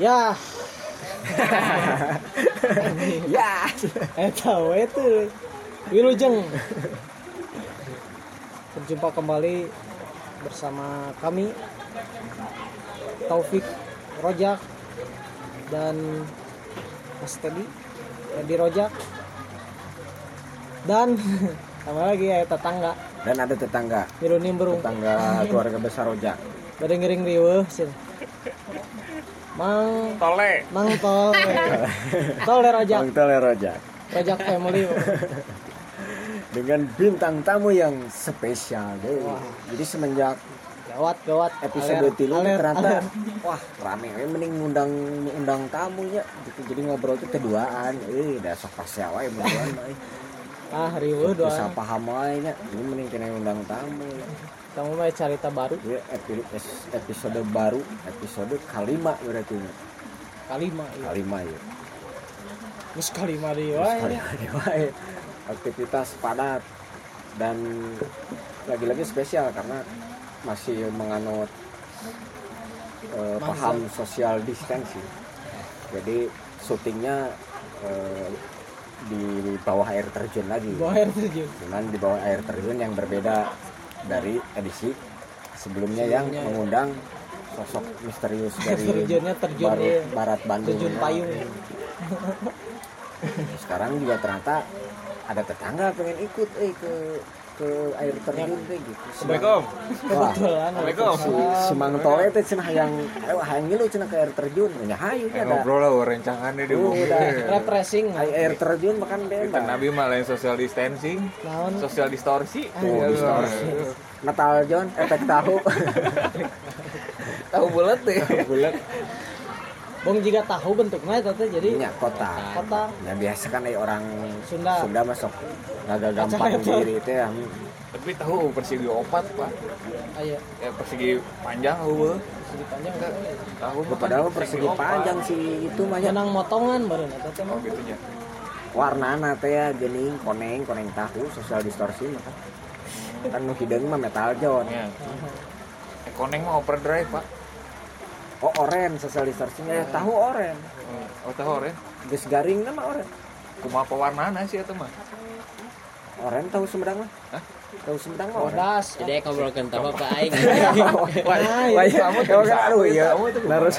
Ya, ya. Eta we teh. Wilujeng. Berjumpa kembali bersama kami Taufik Rojak dan Mas Teddy Teddy Rojak. Dan sama lagi ya tetangga. Dan ada tetangga. Miru nimbrung. Tetangga keluarga besar Ojak Bade ngiring riweuh sih. Mang Tole. Mang tol. Tol le Rojak. Bang Toler Ojak Rojak family. dengan bintang tamu yang spesial deh. Wah. jadi semenjak Gawat gawat. episode tilu ternyata aler. wah rame we mending ngundang undang tamunya gitu. jadi ngobrol itu keduaan eh udah sok pasya wae beneran eh. Ah riweuh bisa doang. paham wae nya ini mending kena undang tamu ya. Kamu mah cerita baru Ya, episode baru episode kalima berarti nya. kalima iya. kalima ya Terus kalima wae. Wae. aktivitas padat dan lagi-lagi spesial karena masih menganut eh, Masa. paham social distancing jadi syutingnya eh, di bawah air terjun lagi Bawa air terjun. dengan di bawah air terjun yang berbeda dari edisi sebelumnya yang ya. mengundang sosok misterius dari terjun, baru- iya. barat Bandung Terjun payung. sekarang juga ternyata ada tetangga pengen ikut eh ke ke air terjun kayak gitu Assalamualaikum. Wah, Kebetulan. Assalamualaikum. si, si Mang Tole teh cenah yang ayo hayang ngilu cenah ke air terjun nya hayu Eh, ada ngobrol lah rencangannya di Oh, mobil. udah. Refreshing. Air terjun makan Kita bebas nabi mah lain social distancing, Naon? social distorsi. Tuh, distorsi. Natal John efek tahu Tahu bulat deh. bulat Bong jika tahu bentuknya eta teh jadi nya kota kota ya biasa kan eh, orang Sunda. Sunda masuk nggak gampang Kacang diri itu ya Tapi tahu persegi opat pak. aya Ya persegi panjang tahu. segi panjang. Tahu padahal persegi panjang sih itu mah nya. Menang motongan baru teh Oh mah. gitu nya. warna teh ya gening koneng koneng tahu sosial distorsi mah kan kan nu hideung mah metal John Ya. Eh, koneng mah overdrive pak. Oh oren sosial distorsinya ya tahu oren Oh tahu ya. geus garing nama oren Kumaha pewarnaan sih itu mah. oren tahu Sumedang mah Hah? tahu Sumedang mah oren Bodas. Jadi ngobrolkan apa Pak Aing. Wah, iya. kamu tahu kan aduh ya. Harus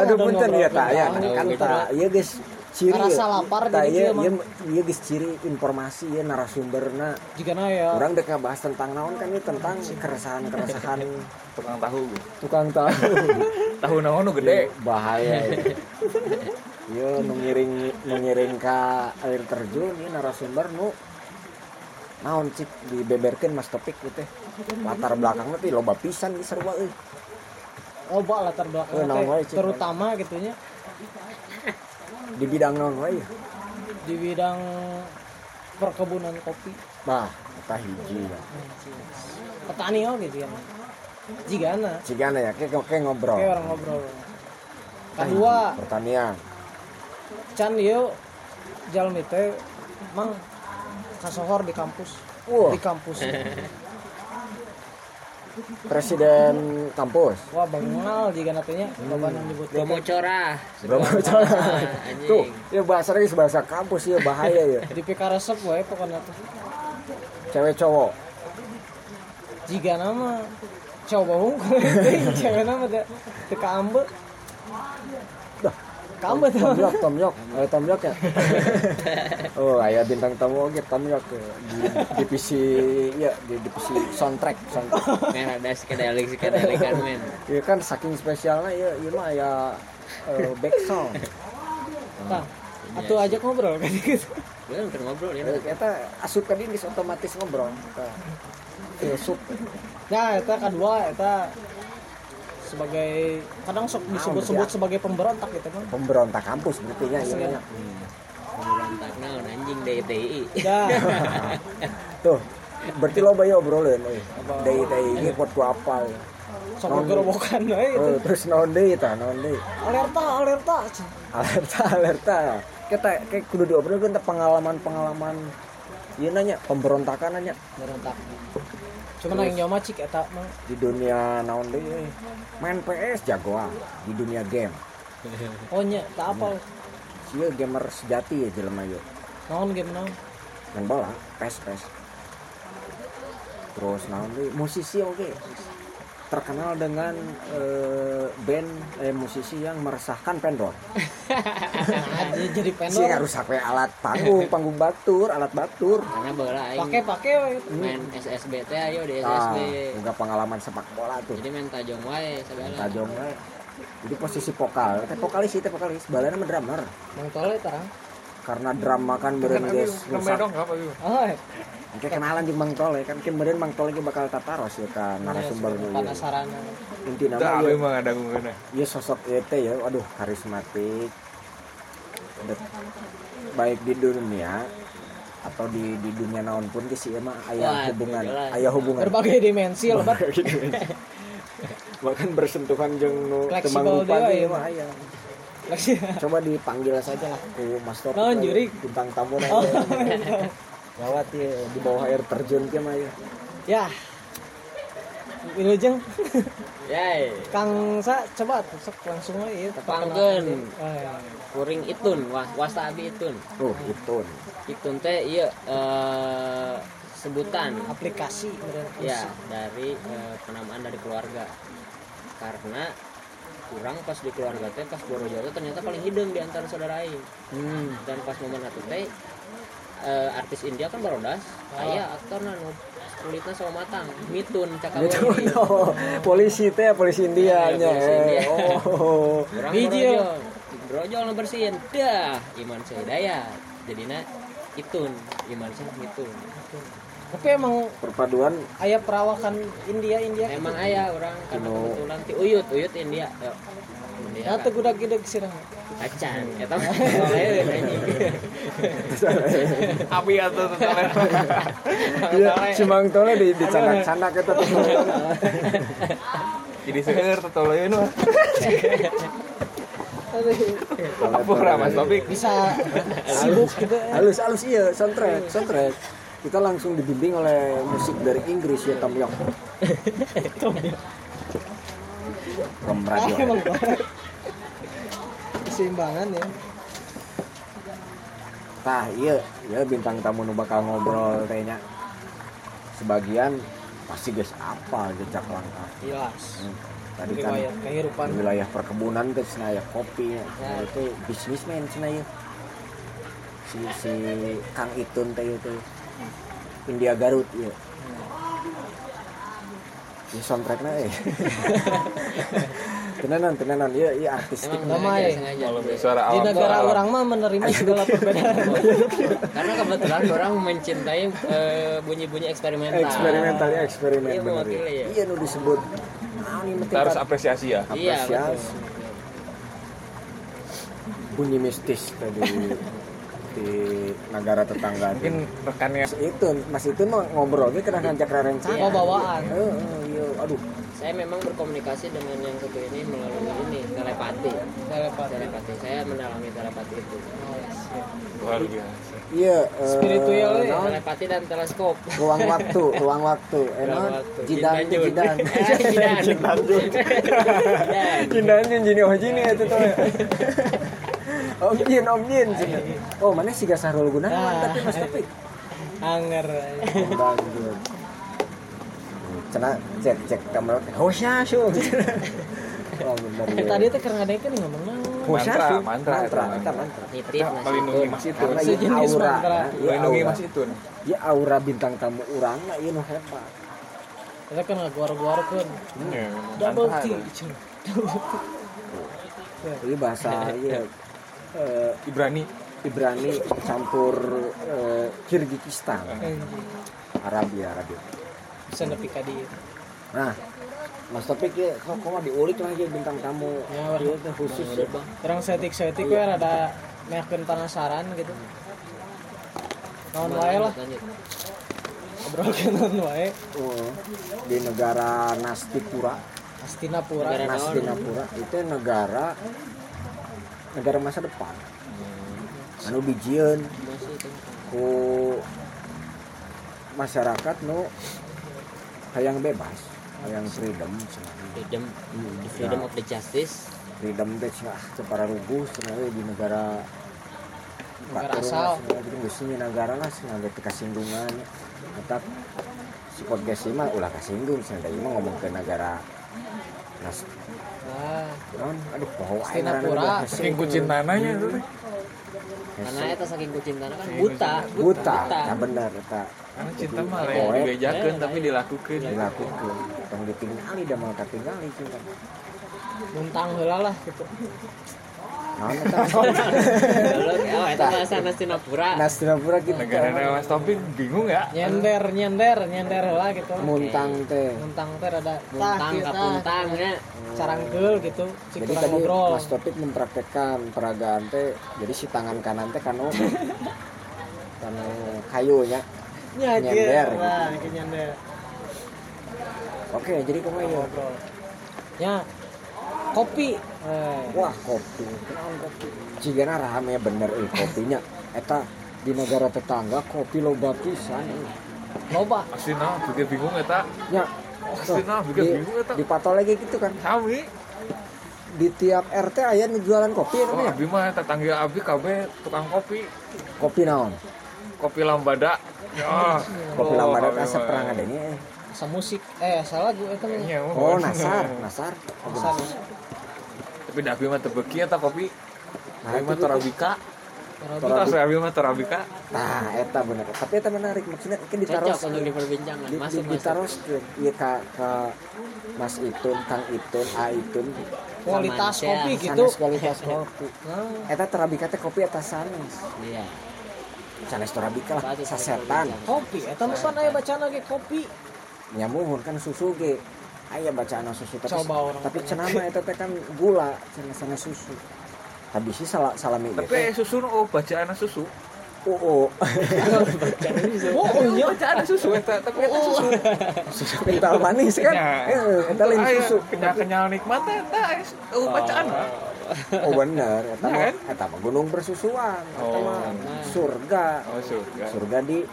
aduh punten ya ya tentang kan gitu. tak ya guys ciri Rasa ya. lapar Tak, jadi ya mah. ya ya guys ciri informasi ya narasumberna Jika na ya orang dek bahas tentang naon kan ini tentang keresahan-keresahan Tukang tahu. tukang tahu Tahu naon nu gede. bahaya ya. Yo mengiring mengiring ke air terjun ini narasumber nu naon cik dibeberkeun mas topik gitu latar belakangnya tuh loba pisan di serba euy loba latar belakang Eh, Cik. terutama gitunya di bidang naon wae di bidang perkebunan kopi. Bah eta hiji ya. Petani oh gitu ya. Jigana. Cigana ya. Kayak kayak ngobrol. Kayak orang ngobrol. Kedua. pertanian. Can yuk jalmi teh mang kasohor di kampus. Di kampus presiden kampus. Wah bangal jika natanya loba nu nyebut Bromo Corah. tuh ya bahasa lagi bahasa kampus ya bahaya ya. Di PK resep wae pokoknya. Tuh cewek cowok. Jika nama coba hungkul cewek nama teh teu tuh Tom York, Tom York, eh, Tom York ya. oh, ayah bintang tamu oke Tom York ya. di divisi ya di divisi soundtrack, soundtrack. Merah ada skedelik skedelik kan men. Iya kan saking spesialnya ya, iya mah ya eh, back sound. Tah, atuh aja ngobrol kan gitu Belum kan ngobrol ya. Eh, Kita asup kan ini otomatis ngobrol. Kita filsuf. Nah, eta kedua eta sebagai kadang sok disebut-sebut ya? sebagai pemberontak gitu kan. pemberontak kampus berarti ya. Iya, iya. Pemberontak naon anjing DTI. Ya, Tuh, berarti lo bayo obrolan euy. Apa? Deui deui ini kuat ku apal. sok gerobokan we itu. Oh, terus naon deui tah, naon deui? Alerta, alerta. alerta alerta kita kayak kudu diobrolin tentang pengalaman pengalaman iya nanya pemberontakan nanya Berontak. Cuman yang nyawa cik eta mah di dunia naon deh main PS jagoan di dunia game oh nya tak apa Iya gamer sejati ya jelema yuk. naon game naon Main bola, pes pes. Terus naon deui? musisi oke. Terkenal dengan eh, band eh, musisi yang meresahkan pendor. jadi jadi Sih pendor harus pakai alat panggung, panggung batur, alat batur. karena bola aing pakai pakai we. main SSB teh ayo di Ah, SSB enggak pengalaman sepak bola tuh. jadi main tajong wae segala Tajong we. Jadi posisi vokal, teh vokalis sih teh vokalis, balana mah drummer. mang tole tarang Karena drama kan Kan beureun abi geus namanya oh Oke kenalan jeung Mang Tole kan kemudian Mang Tole ge bakal tataros ya kan narasumber nu ieu. penasaran Intina Dah mah abi ieu- mah ngadangungeunna. ieu sosok ieu teh ya waduh karismatik. Baik di dunia atau di di dunia naon pun geus ieu mah aya Wah, hubungan, jelas. aya hubungan. berbagai dimensi lebat Bahkan bersentuhan jeung nu mangrupa deui, ge ya. mah aya. Coba dipanggil saja lah ku Mas Topik. Naon, lah, juri? Bintang tamu oh Gawat ya di bawah air terjun ke mah ya. ya Wilujeng yai Kang Sa coba sok langsung aja Tepangkeun. Eh, kuring itun wah wasabi itun. Oh, itu. itun teh iya eh, sebutan. Aplikasi ya dari eh, penamaan dari keluarga. Karena kurang pas di keluarga teh pas Borojo ternyata paling hidung di antara saudara aing. Hmm. dan pas momen itu teh eh, artis India kan barodas aya aktor nu kulitnya sama matang mitun cakap Itu no. polisi teh polisi India Iya, nya. polisi India. Oh. Biji, brojol, nu bersihin, dah iman saya daya. Jadinya itun, iman saya itun. tapi emang Perpaduan ayah perawakan India India Emang ayah orang karena kebetulan ti uyut, uyut India. Yuk. India. ya tuh gudak gudak sih Acan, eta mah soalnya anjing. Abi atuh tetale. Iya, si Mang Tole di di canak-canak eta tuh. Jadi seueur tetole ieu mah. Aduh, Apura Mas Topik. bisa sibuk gitu Halus halus iya soundtrack, soundtrack. Kita langsung dibimbing oleh musik dari Inggris ya Tom York. From radio. Keseimbangan ya. Tah iya, iya bintang tamu nu bakal ngobrol tehnya. Sebagian pasti guys apa jejak langkah. jelas. Hmm. Tadi kan riwayat kehidupan. wilayah perkebunan ke ya kopi nah, itu bisnismen cina ya. Si si Kang Itun teh itu India Garut ya ya soundtracknya eh tenanan tenanan iya iya ya. Kalau suara di negara orang mah menerima segala perbedaan Karena kebetulan orang mencintai eh, bunyi-bunyi eksperimental. eksperimental ya eksperimen Iya, bener ya. mewakili ya. iya nu disebut ah, harus apresiasi ya. Iya, apresiasi. bunyi mistis tadi di negara tetangga Mungkin rekannya itu mas itu mah ngobrolnya kena ngajak rencana Oh, bawaan. Eh, iya aduh Saya memang berkomunikasi dengan yang satu ini melalui ini telepati. telepati Telepati. Saya mendalami telepati itu. luar biasa. iya eh, Spiritual ya. naon? Telepati dan teleskop. ruang waktu ruang waktu eh naon? waktu. jidan Jin dan jidan Jun. Jidan. jidan jidan jini oh jini itu tuh Om Jin, Om Jin, cina. Oh, mana sih gak Sahrul Gunawan Ah. tapi Mas Topik. anger Jidan Jun. Cina cek cek kamera. Oh, syasyu. Oh, bener. eh ya. tadi teh karena ada kan ngomong naon Oh, Mantra, mantra, mantra, itu. mantra. melindungi itu. Mas iya Sejenis aura, mantra. iya Melindungi aura. Mas Itun. Ya aura bintang tamu urang lah iya nu hebat. kita kan ngaguar-guar kan Iya, double mantra T tuh. Ini bahasa iya eh, Ibrani. Ibrani campur eh, Kirgizistan, Anjing. Arabia, Arabia. Bisa nepi ka dieu Nah, Mas Topik ya, kok kok mah diulik lagi bintang tamu. Ya, Iya teh khusus ya. Terang setik-setik we rada meyakin penasaran gitu. Naon wae lah, Lanjut. ngobrolkeun naon wae. Oh, di negara Nasdipura, Astinapura. Negara naon? Nasdinapura itu negara negara masa depan. Anu bijieun Masih itu. ku masyarakat nu hayang bebas, hayang freedom. Freedom, Hmm, the freedom ya. of the justice. freedom teh cenah teu para cenah we di negara Negara asal. geus nya negara lah teu kasinggungan tetap si podcast ieu mah ulah da ieu mah ngomong ke negara nas nah non aduh poho aing Singapura. ngaranna saking kucintananya itu teh karena eta saking kucintana kan buta buta nah bener eta karena cinta mah lain dibejakeun tapi dilakukan. Dilakukan. Tong ditinggali da mau katinggali cinta. Muntang heula lah gitu oh eta bahasa gitu negara mas topik bingung ya nyender nyender nyender heula gitu. Muntang teh. Muntang teh rada muntang kapuntang ya. Carangkeul gitu. Cik jadi tadi Mas Topik mempraktekkan peragaan teh. Jadi si tangan kanan teh kanu. Kanu kayunya. Nya Nyender, gitu nah gitu. nyender. Oke jadi kumaha ya. Nya kopi. Eh. Wah kopi. Kenaon kopi cigana rame bener eh kopinya. Eta di negara tetangga kopi loba pisan eh. loba. Aslinya juga bingung eta. Nya aslinya juga di, bingung eta. di patol lagi gitu kan? Sami di tiap RT aya nu jualan kopi ya oh namanya abi mah tetangga abi kabeh tukang kopi. Kopi naon? Kopi lambada. Ya. Kopi oh, lambada abi asa mah. perang adanya eh. Asa musik eh salah gue itu mah Iya, oh. Nasar nasar. Asal. tapi dah abi mah tebeki eta kopi Nah, mah itu torabika. Torabika. Abi mah torabika. Nah eta bener. Tapi eta menarik. Maksudnya kan cocok ditaruh untuk diperbincangan. di, masuk di, masuk ditaruh ke iya ka, ke Mas Itun, Kang Itun, A Itun, kualitas kopi gitu. Sanes kualitas kopi. nah, Eta terabika teh kopi eta sanes. iya. Sanes terabika lah, sasetan. kopi. Eta mah pan aya bacaan lagi kopi Nyamuhun kan susu ge. Aya bacaan susu tapi Coba orang tapi cenah mah eta teh kan gula, cenah sanes susu. Tapi sih salah salami tapi susu oh bacaan susu Oh, oh. oh oh iya bacaan susu eta tapi eta susu susu kental manis kan. Ya. Eh, eta lain susu. kenyal-kenyal nikmat eta oh bacaan. Oh bener, eta Ya mah kan? eta mah gunung bersusuan, eta Oh. mah surga. oh surga surga di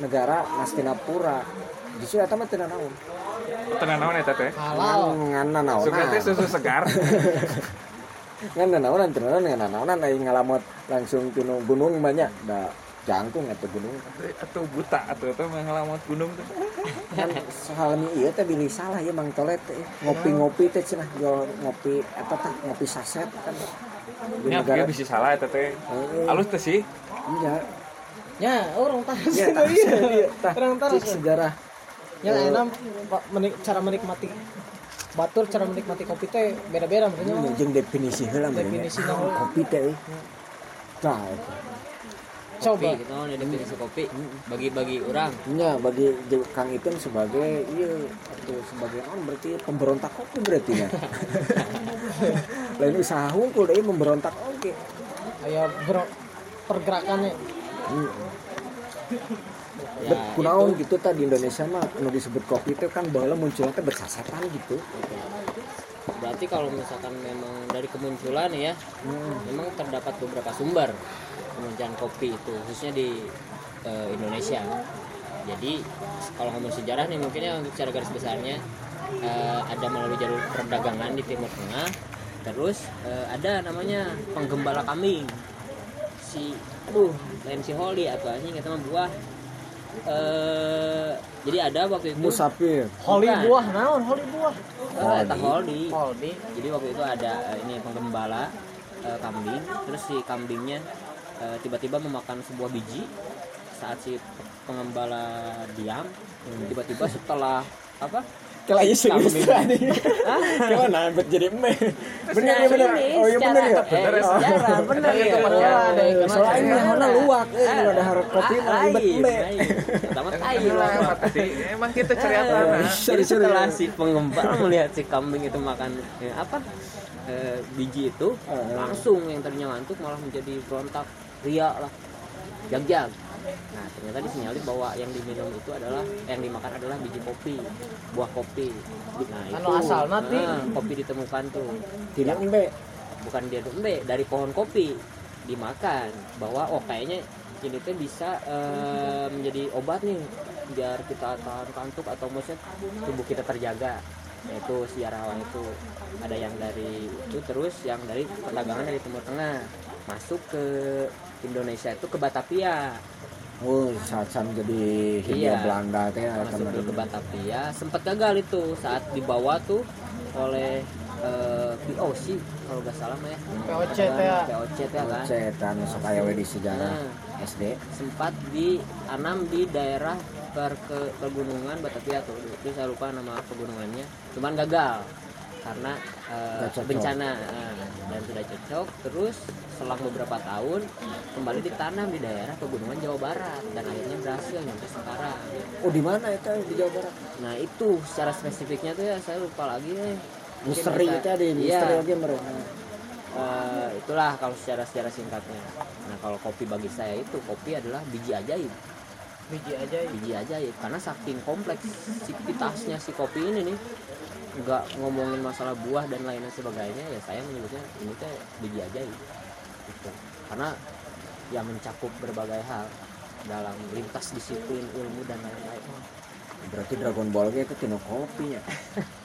negara Nastinapura justru eta mah teu naon tenan naon eta teh halal. Ngan naon teh susu segar. Ngan naon teu naon ngan naon aing ngalamot langsung tinu gunung banyak. Da jangkung eta gunung. Atau buta atau itu mah ngalamat gunung tuh kan salami ieu teh bilih salah ya Mang Tolet teh. Ngopi-ngopi teh cenah. Jual ngopi eta tah ngopi saset kan. Ini negara apa bisa salah teh Eh, halus teh sih. Iya nya orang taras. Iya tah iya. Iya orang taras. cik sejarah. Yang enak Pak, menik, cara menikmati batur cara menikmati kopi teh beda-beda maksudnya mah. jeung definisi heula mah. Definisi naon. kopi teh. Euy. tah coba. Kopi gitu oh, definisi kopi. Bagi-bagi orang. Nya bagi Kang Ipin sebagai iya atau sebagai on berarti pemberontak kopi berarti ya. Lain usaha hungkul deh memberontak oke. aya ber- pergerakannya. Hmm. Ya kunaon gitu tadi di Indonesia mah anu disebut kopi itu kan bahwa munculnya teh bersasetan gitu. berarti kalau misalkan memang dari kemunculan ya Hmm. memang terdapat beberapa sumber kemunculan kopi itu khususnya di eh, Indonesia jadi kalau ngomong sejarah nih mungkin ya untuk secara garis besarnya eh, ada melalui jalur perdagangan di Timur Tengah terus eh, ada namanya penggembala kambing si aduh lain si Holly atau anjing itu mah buah. Eh jadi ada waktu itu. Musafir. holy Bukan. buah naon holy buah? Eh, eta Holly. Holy jadi waktu itu ada eh, ini penggembala eh, kambing. Terus si kambingnya eh, tiba-tiba memakan sebuah biji. Saat si pengembala diam tiba-tiba setelah apa Kela iya serius tadi. Gimana? Bet jadi meh. Bener ya bener. Ini Oh iya bener ya. bener ya. ada yang kena Soalnya mana luak? Eh nu ada harap kopi ribet meh. emang kita cerita Jadi setelah si pengembala melihat si kambing itu makan eh, apa eh, biji itu Eh. langsung yang tadinya ngantuk malah menjadi berontak ria lah. Jag-jag nah ternyata disinyalir bahwa yang diminum itu adalah yang dimakan adalah biji kopi buah kopi. Nah itu. Anu asal nanti. eh, kopi ditemukan tuh. Tidak embe. bukan dia embe dari pohon kopi dimakan. Bahwa oh kayaknya ini tuh bisa eh, menjadi obat nih biar kita tahan kantuk atau maksudnya tubuh kita terjaga. Yaitu sejarah awal itu. Ada yang dari itu terus yang dari perdagangan dari Timur Tengah. Masuk ke Indonesia itu ke Batavia Oh, saat sam jadi Hindia Iya. Belanda teh masuk dulu. ke Batavia. Sempat gagal itu saat dibawa tuh oleh eh, POC kalau nggak salah mah ya POC teh ya. POC teh kan? Cetan sok aya we di sejarah Nah, SD. sempat ditanam di daerah per ke pegunungan Batavia tuh. Itu saya lupa nama pegunungannya. Cuman gagal karena cocok. bencana eh, dan tidak cocok terus selang beberapa tahun kembali ditanam di daerah pegunungan Jawa Barat dan akhirnya berhasil sampai sekarang Oh, di mana itu di Jawa Barat? nah itu secara spesifiknya tuh ya saya lupa lagi nih Mungkin Misteri itu ada Iya. misteri aja mereka. Eh, itulah kalau secara secara singkatnya nah kalau kopi bagi saya itu kopi adalah biji ajaib Biji aja ya. biji ajaib karena saking kompleksitasnya si kopi ini nih nggak ngomongin masalah buah dan lain sebagainya ya saya menyebutnya ini teh biji ajaib gitu. karena yang mencakup berbagai hal dalam lintas disiplin ilmu dan lain-lain Berarti Dragon Ball ge itu tino kopinya.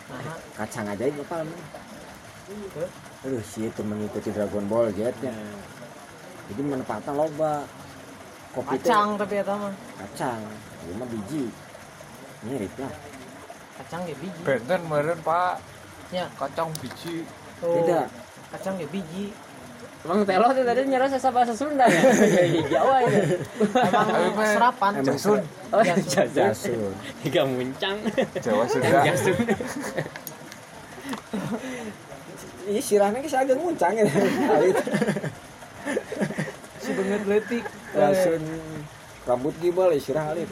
Nah, Kacang ajaib apa namanya? Aduh, si itu mengikuti Dragon Ball jetnya. Jadi manfaatnya loba. Kopi kacang tapi eta mah. kacang. Ini mah biji. Mirip lah. Kacang ge biji. Benten meren pak Ya. kacang biji Tuh. Beda. Kacang ge biji. Emang telo tuh tadi nyerah saya bahasa Sunda ya? Jadi Jawa ini. Emang serapan. Emang Jasun Oh, Jasun. jasun. Jasun. Tiga muncang. Jawa Sunda Jasun. Ih, sirahnya geus agak nguncang ya. Si banget letik. Jasun rambut gibal ya sirah alif.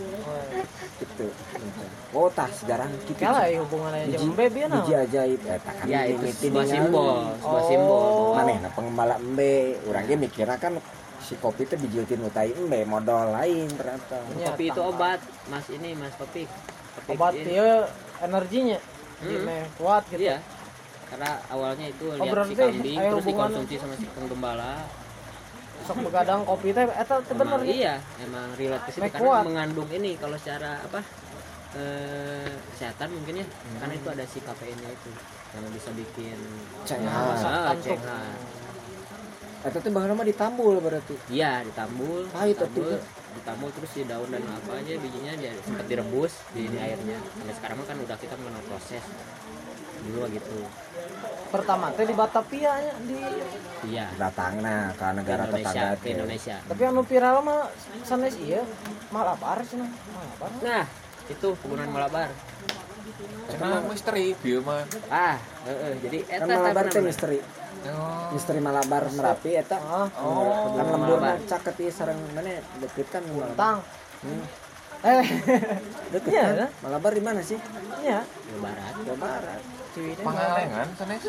Gitu. Oh, tah sejarah gitu. Kala ya hubungannya Biji, jeung baby ya biji ajaib eta kan Ya itu sebuah dengan- simbol, sebuah Oh. simbol. manehna pengembala embe urang ge mikirna kan si kopi teh bijiltin utai embe modal lain ternyata Iya, Kopi itu tak- obat, Mas ini Mas Topik. Topik Obat ieu energinya. Hmm. Kuat gitu. Iya. Karena awalnya itu lihat si kambing terus hubungan- dikonsumsi sama si kang gembala. Sok begadang kopi teh eta teh bener nih. iya, emang relate ke situ Make karena kuat. mengandung ini kalau secara apa? Eh, kesehatan mungkin ya. Hmm. Karena itu ada si kafeinnya itu yang bisa bikin cenghas ah, cenghas. eta mah ditambul berarti Iya, ditambul, Pahit ditambul, ditambul terus di daun dan apa aja bijinya dia sempat direbus di, di airnya. Sampai sekarang mah kan udah kita mengenal proses. Dulu gitu. Pertama teh di Batavia nya di Iya. datangna ke Ke negara Indonesia, tetangga ke Indonesia. tapi anu viral mah sanes ieu Malabar cenah. Malabar. Nah, itu pegunungan Malabar. Cenah misteri bieu mah Ah, heeh, jadi kan eta Malabar teh bener-bener. misteri Oh misteri Malabar Merapi eta oh, kan Malabar. lemburna caket ieu sareng mana deket kan Malabar tang. Hmm, Eh, deket Iya, kan ya. Malabar di mana sih iya. Jawa Barat. Jawa Barat pangalengan sanes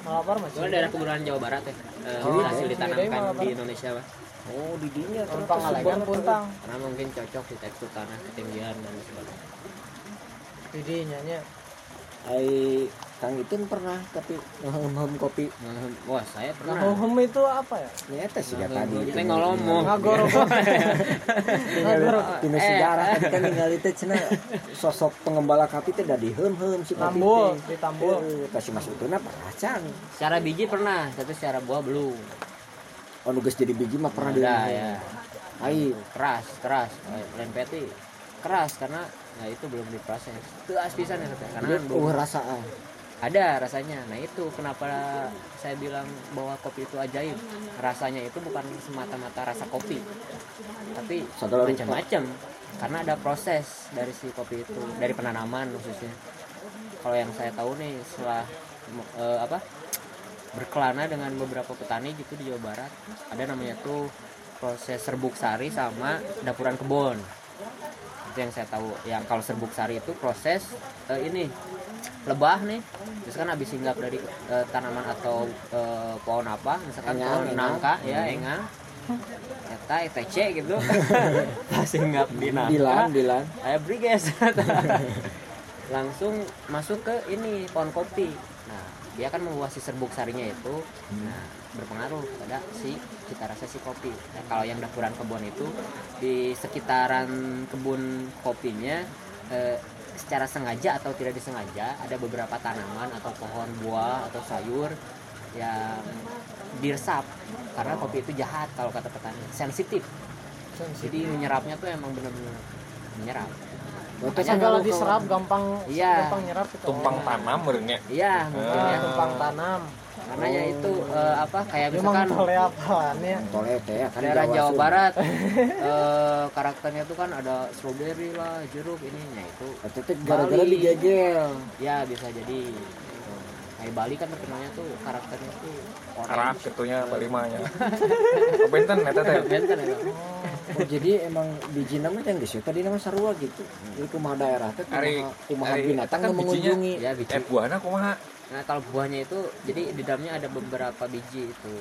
Malabar mah. Soalnya daerah pegunungan Jawa Barat ya. Eh, Oh, hasil ditanamkan di Indonesia, Pak. Oh di dinya Tahun ternyata Pangalengan sebar- puntang. Karena mungkin cocok di tekstur tanah, ketinggian dan sebagainya. Jadi nyanya. ai Kang itu pernah tapi ngehem kopi Wah, saya pernah. Ngahum itu apa ya? nyata sih Nah, tadi kita ngomong. Ngagor. Ngagor. Tina Eh, sejarah eh. kan kan ningali teh cenah sosok pengembala kapi teh da diheum-heum si kopi Tambul, teh. ditambul. Kasih masuk utuna peracang. Secara biji pernah, tapi secara buah belum. Oh nu geus jadi biji mah pernah di. Ada ya. Ai, Keras, keras. Lain peti. Keras karena nah itu belum diproses. Itu pisan ya. Karena belum uh rasaan. ada rasanya nah itu kenapa saya bilang bahwa kopi itu ajaib rasanya itu bukan semata-mata rasa kopi tapi macam-macam karena ada proses dari si kopi itu dari penanaman khususnya kalau yang saya tahu nih setelah eh, apa berkelana dengan beberapa petani gitu di Jawa Barat. Ada namanya tuh proses serbuk sari sama dapuran kebun itu yang saya tahu. Yang kalau serbuk sari itu proses eh, ini lebah nih. Terus kan habis hinggap dari eh, tanaman atau eh, pohon apa misalkan Engang, pohon engang. nangka ya engang. Eta ETC gitu. Pas hinggap di nangka. Dilan, dilan. saya beri guys. Langsung masuk ke ini pohon kopi dia kan menguasai serbuk sarinya itu nah berpengaruh pada si cita rasa si kopi. Nah, kalau yang dapuran kebun itu di sekitaran kebun kopinya eh, secara sengaja atau tidak disengaja ada beberapa tanaman atau pohon buah atau sayur yang diresap karena kopi itu jahat kalau kata petani. Sensitif. Jadi menyerapnya tuh emang bener-bener menyerap Makanya kan kalau diserap gampang Iya. gampang nyerap itu. tumpang tanam merenya iya mungkin Ah, ya tumpang tanam. karenanya itu eh, apa kayak Memang misalkan tole apaan ya? Tole teh kan daerah Jawa Sunda. Barat eh, karakternya tuh kan ada strawberry lah jeruk ininya itu Itu gara-gara Bali. digegel. ya bisa jadi kayak Bali kan terkenalnya tuh karakternya tuh arah ketunya balimanya kebenten eta teh Benten ya, Bang? Oh, jadi emang biji nama yang geus tadi nama sarua gitu. Jadi kumaha daerah teh kumaha kumaha ari- binatang kan mengunjungi. ya biji. eh buahna kumaha? Nah kalau buahnya itu jadi di dalamnya ada beberapa biji itu.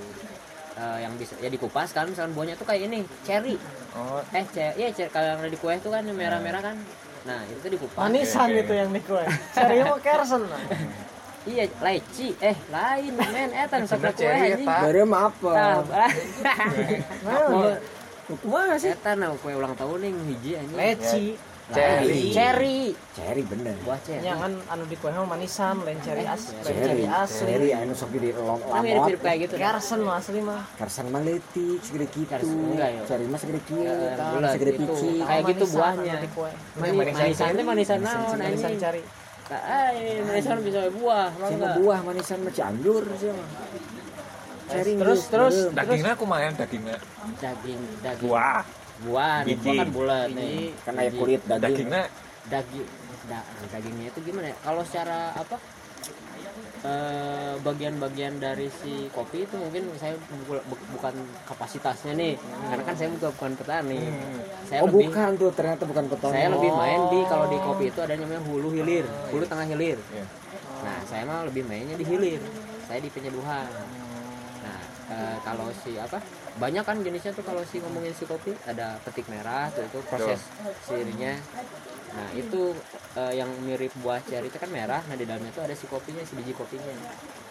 Eh, yang bisa ya dikupas kan misalkan buahnya tuh kayak ini cherry. Oh. Eh cherry ya cherry kalau yang di kue itu kan yang merah-merah kan. Nah itu tuh dikupas. Manisan Oke, itu yang di kue. Serius mah kersen. iya leci. Eh lain men. Eh tan kue cherry anjing. Eta. Dari mah apa? Kumaha sih? eta nah kue ulang tahun nih hiji anjing leci. Cherry. cherry Cherry bener. buah cherry kan anu di kue mah manisan, lain cherry asli, Cherry, cherry cherry asli. anu sok di lom Nah, mirip-mirip kayak gitu dah. Kersen mah asli mah. Karsan mah leutik segede ya? Cherry mah segede Ya, bulat segede gitu. pici. Kayak gitu buahnya. Manisan teh manisan naon manisan cari. Nah, manisan bisa buah, enggak? buah manisan mah Cianjur sih mah. Cherry Terus geus terus beureum. dagingnya kumaha dagingnya Daging, daging. buah Buah, nih, Biji. buah kan bulat nih. kan aya Biji. kulit daging. dagingnya daging da- dagingnya itu gimana ya kalau secara apa eh, bagian-bagian dari si kopi itu mungkin saya bu- bu- bukan kapasitasnya nih karena kan saya juga bukan petani saya Oh lebih bukan tuh ternyata bukan petani. saya lebih main di kalau di Oh. kopi itu ada namanya hulu hilir hulu tengah hilir Iya. nah saya mah lebih mainnya di hilir saya di penyeduhan eh, kalau si apa banyak kan jenisnya tuh kalau si ngomongin si kopi ada petik merah tuh itu proses sirinya nah itu eh, yang mirip buah cherry itu kan merah nah di dalamnya tuh ada si kopinya si biji kopinya.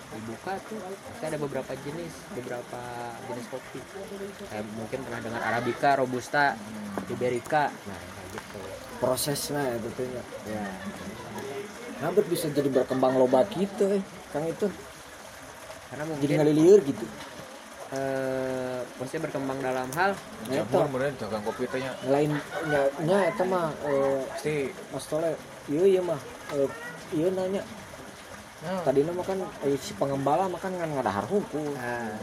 Dibuka tuh ada beberapa jenis beberapa jenis kopi. Saya mungkin pernah dengar arabica robusta iberica. Nah gitu. Prosesnya itu tuh ya. ya. Nah, bet bisa jadi berkembang loba gitu eh. Kang itu karena mungkin jadi gitu. Eh maksudnya berkembang dalam hal Nah, itu. jamur bener dagang kopi teh nya. Lain nya nya eta mah eh, pasti. Mas Tole iya iya mah eh, iya nanya. Nah, tadi mah kan eh, si pengembala mah kan ngan ngadahar hukum. Nah,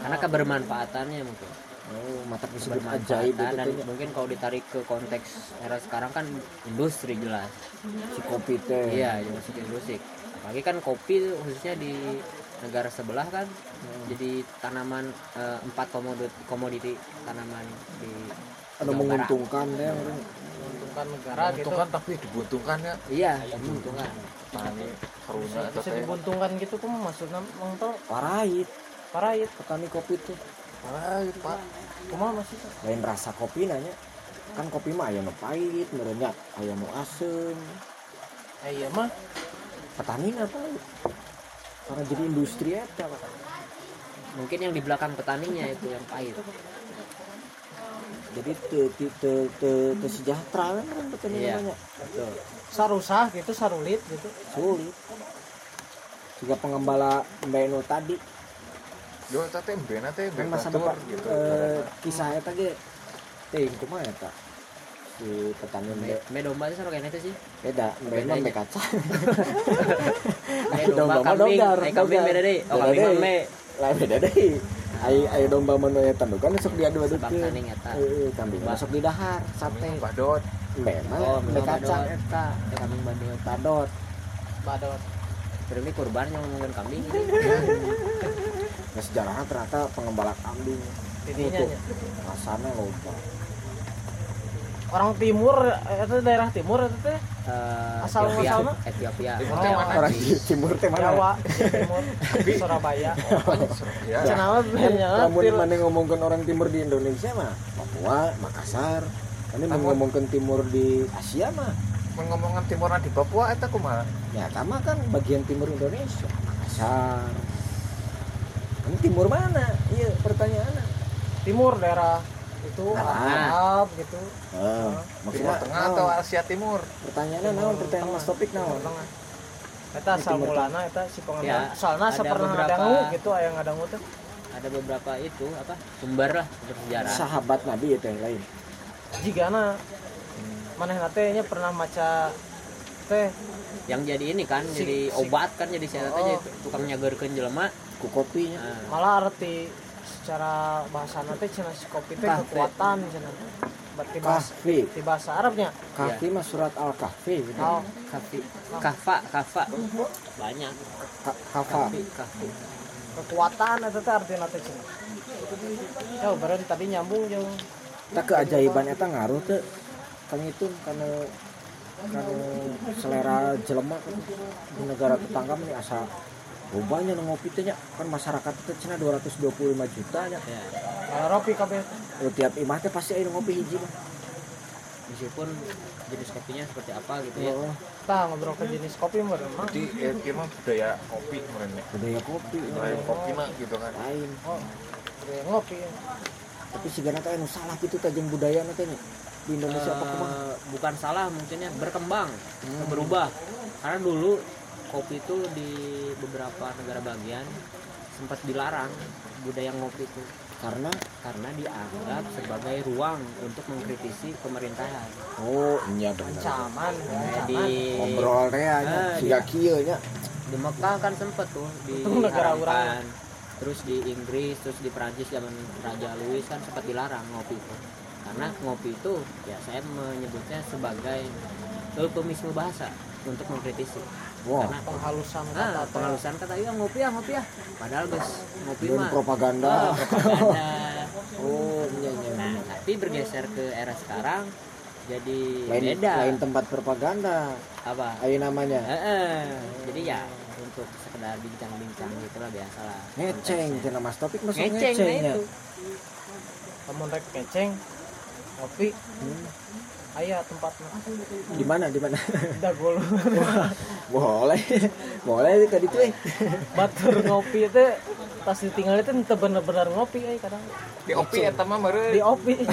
karena kebermanfaatannya mungkin. Oh mata disebut ajaib kebermanfaatan itu dan nya. mungkin kalau ditarik ke konteks era sekarang kan industri jelas. Si kopi teh. Iya yang masuk industri. Apalagi kan kopi khususnya di negara sebelah kan jadi tanaman eh, empat komoditi, komoditi tanaman di anu Jawa Barat. menguntungkan teh orang. menguntungkan negara gitu. Menguntungkan tapi dibutuhkan ya. Iya menguntungkan tani haruna eta Bisa teh dibuntungkan gitu kok maksudnya mong tol? Parait. Parahit. petani kopi tuh. Ay, pak. Kumaha maksudnya? lain rasa kopi nanya. Kan kopi mah aya nu pahit merenya aya nu asem. Iya mah? Petani apa karena jadi industri eta Pak. mungkin yang di belakang petaninya itu yang pahit. Jadi te te te te, te sejahtera kan petani Iya. namanya? Betul. Sarusah gitu, sarulit gitu. sulit. Juga pengembala Mbak Eno tadi. Yo eta teh mbena teh kan masa depan gitu eh, kisah eta ge. Teh itu mah eta si petani me, me domba itu sama kayak itu sih. Beda Beda aja. kaca. Me Domba domba kambing. dogar, eh kambing beda deh. Oh kambing mah deh. me. Lain beda deh. Ayo ayo domba mana ya tandukan sok diadu-adu Sebab saning eta. eh kambing masuk di dahar sate. Badot. Oh, memang kacang badot. eta Eh, kambing badot. Badot. Terus ini kurban yang ngomongin kambing. Nah, sejarahnya ternyata pengembala kambing. Tidinya Itu. nya. rasanya lupa Orang timur itu daerah timur itu teh? Eh, Asal Ethiopia muasalna? Ethiopia Timur Oh, teh mana orang di timur teh mana? Jawa, timur, Surabaya. ya Kan lamun banyak. mana ngomongkan orang timur di Indonesia mah Papua Makassar. Ini ngomongkan timur di Asia mah. Mengomongan timuran di Papua eta kumaha? Ya sama kan bagian timur Indonesia. Makassar. Ini timur mana? Iya pertanyaannya. Timur daerah itu Nah. Arab gitu. Timur maksudnya Tengah atau Asia Timur? Pertanyaannya naon? Pertanyaan mas topik naon? Tengah. Eta asal mulana eta si pengendali Ya, soalnya ada ngadangu gitu aya ngadangu teh. ada beberapa itu apa? Sumber lah sumber sejarah. Sahabat nabi itu yang lain. Jigana maneh teh nya pernah maca teh. Yang jadi ini kan Si- jadi si- obat kan jadi syarat aja Oh. tukang nyagerkeun jelema. Ku kopinya. Nah, malah arti secara bahasa teh cenah si kopi teh Kahfi. kekuatan cenah berarti bahasa kahfi di bahasa Arabnya. Kahfi mah surat al kahfi gitu. oh kafi kafa kafa banyak. Ka- kafi kekuatan eta teh artinya teh cenah jauh berarti tadi nyambung jauh. Tak keajaiban eta ngaruh tuh kang itu karena karena selera jelema kan di negara tetangga nih asa Rupanya nu ngopi teh nya kan masyarakat itu cina 225 juta nya. ya kalau ropi kabeh Oh, tiap imah teh pasti nu ngopi hiji mah. meskipun jenis kopinya seperti apa gitu ya Oh, tah ngobrol ke jenis kopi mah jadi eh, dia mah budaya kopi kemarin ya budaya kopi budaya kopi mah gitu kan lain. oh udah ngopi Tapi sigana teh anu salah gitu teh jeung budaya teh nya. Di Indonesia apa kumaha? Eh, bukan salah mungkinnya berkembang Hmm. berubah karena dulu kopi itu di beberapa negara bagian sempat dilarang budaya ngopi itu. Karena? Karena dianggap sebagai ruang untuk mengkritisi pemerintahan. Oh iya benar. ancaman di Ngobrol teh nya Ah, siga kieu nya. di Mekah kan sempet tuh di negara Haramkan. terus di Inggris terus di Prancis zaman Raja Louis kan sempat dilarang ngopi itu. Karena ngopi itu ya saya menyebutnya sebagai eufemisme bahasa untuk mengkritisi Wah, karena penghalusan kata teh. penghalusan kata ya ngopi ya ngopi ya padahal guys ngopi dan mah. propaganda. ah, propaganda. Oh, iya iya. nah tapi bergeser ke era sekarang jadi Lain beda. lain tempat propaganda. apa? Ayo namanya. Heeh. jadi ya untuk sekedar bincang-bincang gitu lah biasa lah Ngeceng. cenah Mas Topik masuk ngeceng ngeceng, nah itu. Kamu rek keceng kopi Hmm. Aya tempatnya Di mana? Di mana? dagol boleh. boleh tadi tuh. eh. batur ngopi itu pas ditinggal itu ente bener-bener ngopi eh kadang di opi eta mah meureun di opi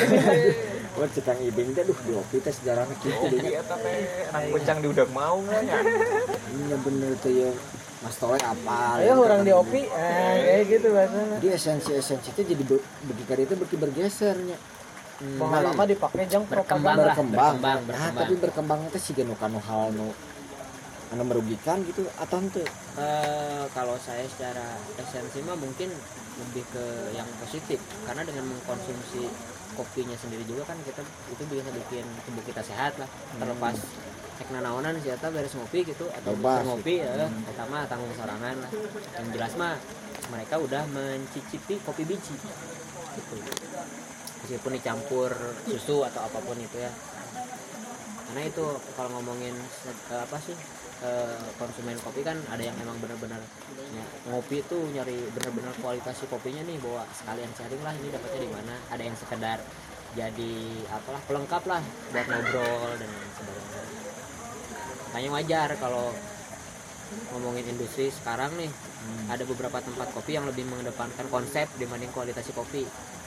Wah, cekang ibing teh duh di opi teh sejarahnya di opi dinya. eta teh anak bencang di udah mau nggak ya Iya bener tuh ya. Mas Tole apa? ayo orang di opi eh kayak gitu bahasanya Jadi esensi-esensi itu jadi be- bagi kali itu bagi bergesernya. Bahwa lama dipakai jang Berkembang lah. berkembang. berkembang, Nah, berkembang. tapi berkembangnya teh siga nu kanu hal nu anu merugikan gitu atau ente Eh, kalau saya secara esensi mah mungkin lebih ke yang positif. Karena dengan mengkonsumsi kopinya sendiri juga kan kita itu bisa bikin tubuh kita sehat lah. Terlepas cek nanaonan sih eta beres ngopi gitu atau Bebas bisa ngopi ya. Eta mah tanggung sorangan lah. Yang jelas mah mereka udah mencicipi kopi biji. Gitu meskipun dicampur susu atau apa pun itu ya. Karena itu kalau ngomongin apa sih eh, konsumen kopi kan ada yang emang benar-benar ya, ngopi itu nyari benar-benar kualitas si kopinya nih bahwa sekalian sharing lah ini dapatnya di mana ada yang sekedar jadi apalah pelengkap lah buat ngobrol dan sebagainya. Makanya wajar kalau ngomongin industri sekarang nih ada beberapa tempat kopi yang lebih mengedepankan konsep dibanding kualitas si kopi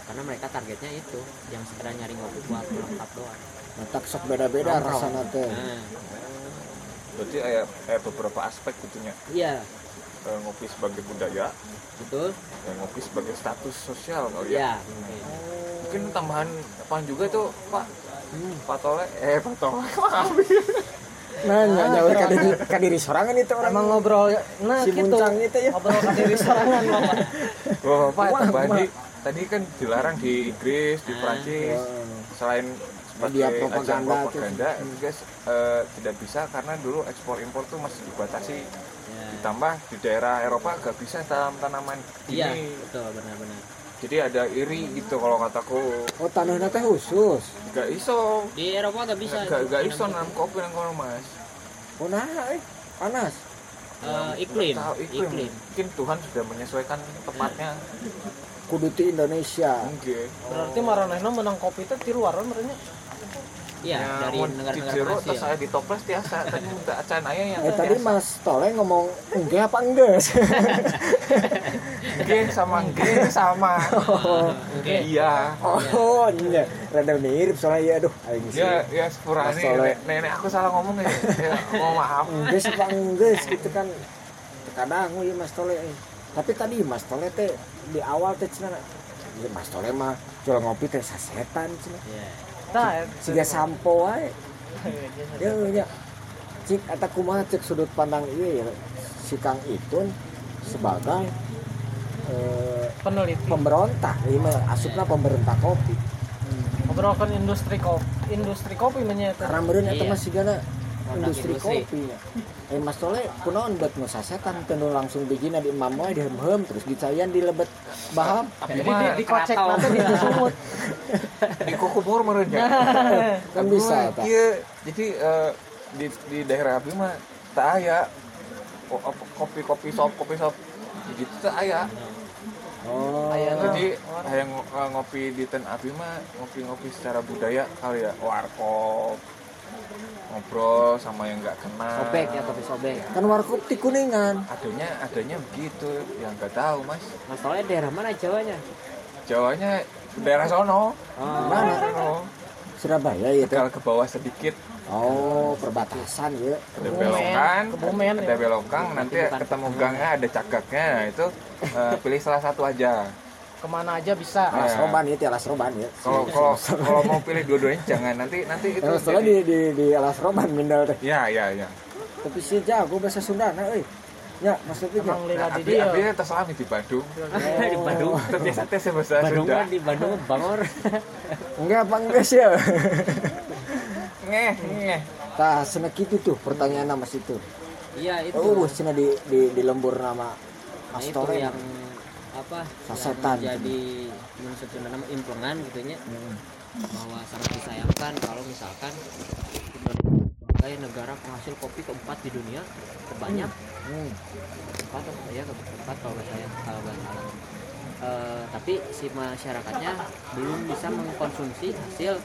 karena mereka targetnya itu yang sekedar nyari ngopi buat pelengkap doang. Matak sok beda-beda rasana teh. Nah. Berarti aya beberapa aspek gitunya iya. Eh, ngopi sebagai budaya. Betul. Dan ngopi sebagai status sosial kali ya? Ya mungkin mungkin tambahan apaan juga tuh pak? Hmm. Pak Tole eh Pak Tole maaf nanya nyaur ka diri ka diri sorangan itu orang. Emang ngobrol nah si gitu. Muncang itu ya. Ngobrol ke diri sorangan Bapak. Bapak Wah, itu wah. Tadi kan dilarang di Inggris di Ah. Prancis Wah. selain Media propaganda propaganda guys eh, tidak bisa karena dulu ekspor impor tuh masih dibatasi. Ya. ditambah di daerah Eropa gak bisa tanam tanaman iya betul benar-benar. Jadi ada iri gitu kalau kataku. Oh tanahnya teh khusus? Gak iso. Di Eropa nggak bisa gak, itu. gak iso nanam kopi nang kono mas. Oh nah eh panas Eh, iklim Tahu iklim. iklim. Mungkin Tuhan sudah menyesuaikan tempatnya. Kudu ti Indonesia. Mungkin. Berarti maranehna menang kopi itu di luar merenya Iya, dari mun negara-negara Asia. terus saya di toples tiasa tadi minta acan aya yang Eh tadi Mas Tole ngomong enggak apa enggak? G sama itu sama Oke. iya Oh, iya. Rada mirip soalnya ya aduh aing sih. ya ya sepura Mas Tole. nenek, nenek aku salah ngomong ya, ya mau maaf Enggak apa enggak gitu kan. Kadang ya Mas Tole. eh. Tapi tadi Mas Tole teh di awal teh cenah. Ya, Mas Tole mah jual ngopi teh sasetan cenah. Iya. Nah, Siga sampo wae. Ya. Cik eta kumaha cek sudut pandang ieu ya. Si Kang Itun sebagai eh, peneliti pemberontak ini asupna pemberontak kopi ngobrolkan industri kopi industri kopi menyata karena meureun eta Iya. mah sigana industri kopi eh Mas Tole kunaon buat nu sasetan teu langsung bijina di imam wae dihem-hem terus dicayan di lebet baham jadi di, di kocek nanti di sumut. Di kukumur meureun kan bisa iya. Jadi eh, di di daerah abi mah tak aya. Ko- apa, kopi kopi sop kopi sop. Gitu tak aya. Oh. Aya na. jadi yang ngopi di ten abi mah ngopi-ngopi secara budaya kali ya. Warkop ngobrol sama yang nggak kenal. Sobek ya kopi sobek. kan warkop di kuningan. Adanya adanya begitu yang nggak tahu mas. Mas Tole daerah mana Jawanya? Jawanya daerah sono. Oh, mana sono. Surabaya ya teh Tegal ke bawah sedikit. Oh perbatasan ya. Ada belokan. Kebumen, ada ya. belokan nanti ketemu gangnya ada cagaknya. Nah, itu eh, pilih salah satu aja ke mana aja bisa. Alas Iya. roban ya alas roban ya kalau kalau kalau mau pilih dua-duanya jangan. Nanti nanti itu soalnya di, jadi- di, di alas roban mindal teh ya ya ya tapi si jago bahasa Sundana euy ya maksudnya emang lila nah, di dia. abi terselami di Bandung. Di Bandung. terbiasa tes bahasa Bandung Sunda. kan di Bandung Bangor. enggak apa enggak sih ya? Ngeh ngeh. Tah, sana gitu tuh pertanyaan nama situ. Iya itu. Oh, cina di di di lembur nama Nah, itu Tore. yang apa Sasetan. yang jadi menurut nama implengan gitu nya Hmm. bahwa sangat disayangkan kalau misalkan sebagai negara penghasil kopi keempat di dunia terbanyak Hmm. keempat atau ya keempat kalau nggak saya kalau nggak salah Eh, tapi si masyarakatnya belum bisa mengkonsumsi hasil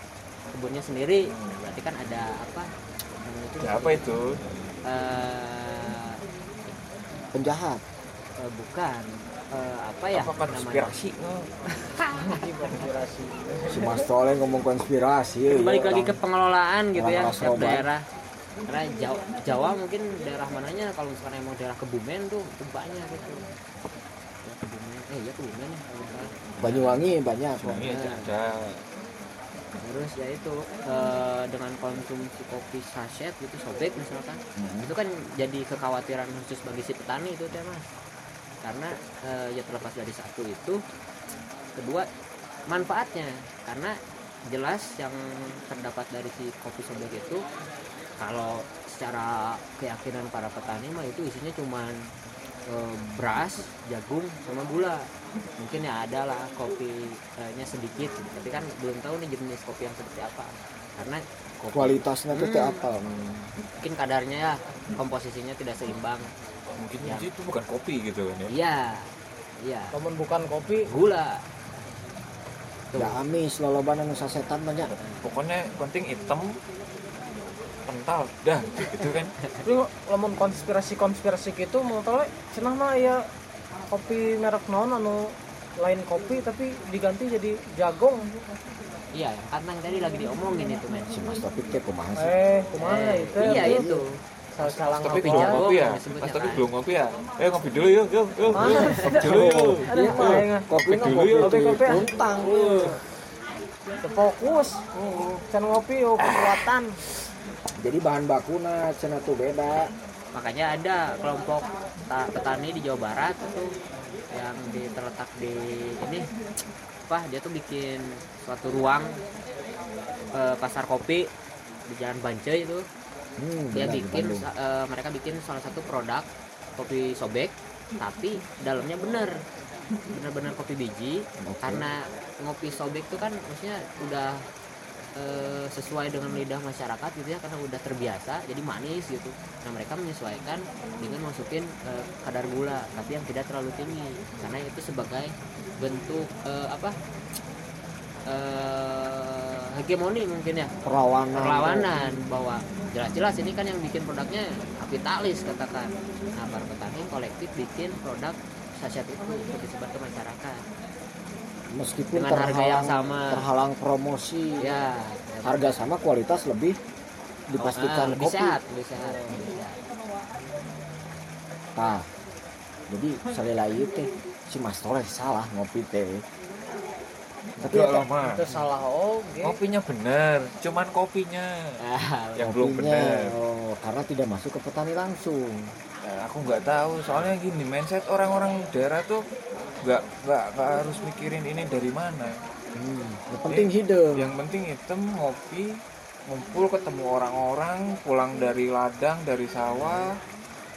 kebunnya sendiri berarti kan ada apa itu ya apa itu eh, Penjahat. eh, bukan Eh, apa ya apa konspirasi konspirasi Si Mas Tole ngomong konspirasi. ya, balik lagi ke orang. pengelolaan gitu ya setiap daerah karena Jawa, Jawa mungkin daerah mananya kalau misalkan emang daerah Kebumen tuh itu banyak gitu ya, Kebumen eh iya Kebumen ya kalau nggak salah. Banyuwangi banyak. aja ada terus ya itu eh, dengan konsumsi kopi sachet gitu sobek misalkan Hmm. itu kan jadi kekhawatiran khusus bagi si petani itu teh mas karena eh, ya terlepas dari satu itu kedua manfaatnya karena jelas yang terdapat dari si kopi sobek itu kalau secara keyakinan para petani mah itu isinya cuman eh, beras jagung sama gula mungkin ya ada lah kopinya sedikit tapi kan belum tahu nih jenis kopi yang seperti apa karena kopi Kualitasnya teh Hmm. apa? mungkin kadarnya ya komposisinya tidak seimbang mungkin Ya. itu bukan kopi gitu kan ya? Iya iya. Namun bukan kopi. Gula. Tuh. Ya amis loloban anu sasetan banyak. pokoknya penting hitam kental dah gitu kan. Tapi namun konspirasi konspirasi gitu mau tahu cenah mah ya kopi merek non anu lain kopi tapi diganti jadi jagong. Iya yang katang tadi lagi diomongin itu men. Si Mas Topik teh kumaha sih? eh kumaha Eh, itu? iya itu salah salah tapi Kopi belum jagung ngopi ya? Yang disebutnya mas tapi belum ngopi ya? Eh ngopi dulu yuk yuk yuk. Yuk. ngopi dulu yuk. Kopi Kopi dulu yuk. kopi Kopi, kopi. untang. fokus. Can ngopi oh kekuatan. Jadi bahan bakuna cenah tuh beda. makanya ada kelompok ta- petani di Jawa Barat itu yang di, terletak di ini. Apa dia tuh bikin suatu ruang eh, pasar kopi di Jalan Bance itu Hmm, dia benar, bikin eh, mereka bikin salah satu produk kopi sobek tapi dalamnya bener. Bener-bener kopi biji. Oke. karena ngopi sobek itu kan maksudnya udah eh, sesuai dengan lidah masyarakat gitu ya karena udah terbiasa jadi manis gitu. Nah mereka menyesuaikan dengan masukin eh, kadar gula tapi yang tidak terlalu tinggi. Karena itu sebagai bentuk eh, apa? Eh, hegemoni mungkin ya. Perlawanan. Perlawanan bahwa jelas-jelas ini kan yang bikin produknya kapitalis katakan nah para petani kolektif bikin produk saset itu untuk disebar ke masyarakat meskipun dengan harga yang terhalang sama. terhalang promosi ya harga sama kualitas lebih dipastikan Ah, lebih kopi sehat lebih sehat lebih sehat. Nah, jadi salila ieu teh si Mas Toleh salah ngopi teh. Tapi lah mah itu salah oke. Kopinya bener cuman kopinya Ah, yang belum kopinya, bener. Oh, karena tidak masuk ke petani langsung. Nah, aku nggak tahu soalnya gini mindset orang-orang daerah tuh nggak nggak harus mikirin ini dari mana. Hmm, yang penting hidung. yang penting hitam ngopi ngumpul ketemu orang-orang pulang dari ladang dari sawah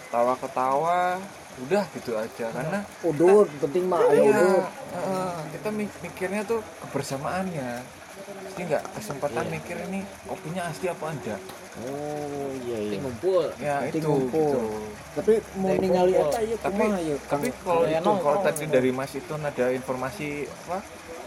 tawa ketawa udah gitu aja karena Udut, penting mah ayo iya, udut. heeh, kita mi- mikirnya tuh kebersamaannya jadi nggak kesempatan Iya. mikir ini kopinya asli apa enggak Oh iya iya. ngumpul ya itu ngumpul. gitu. Tapi mau ningali eta ieu tapi ieu? tapi Kang? kalau kayak itu kalau tadi dari mas itu ada informasi apa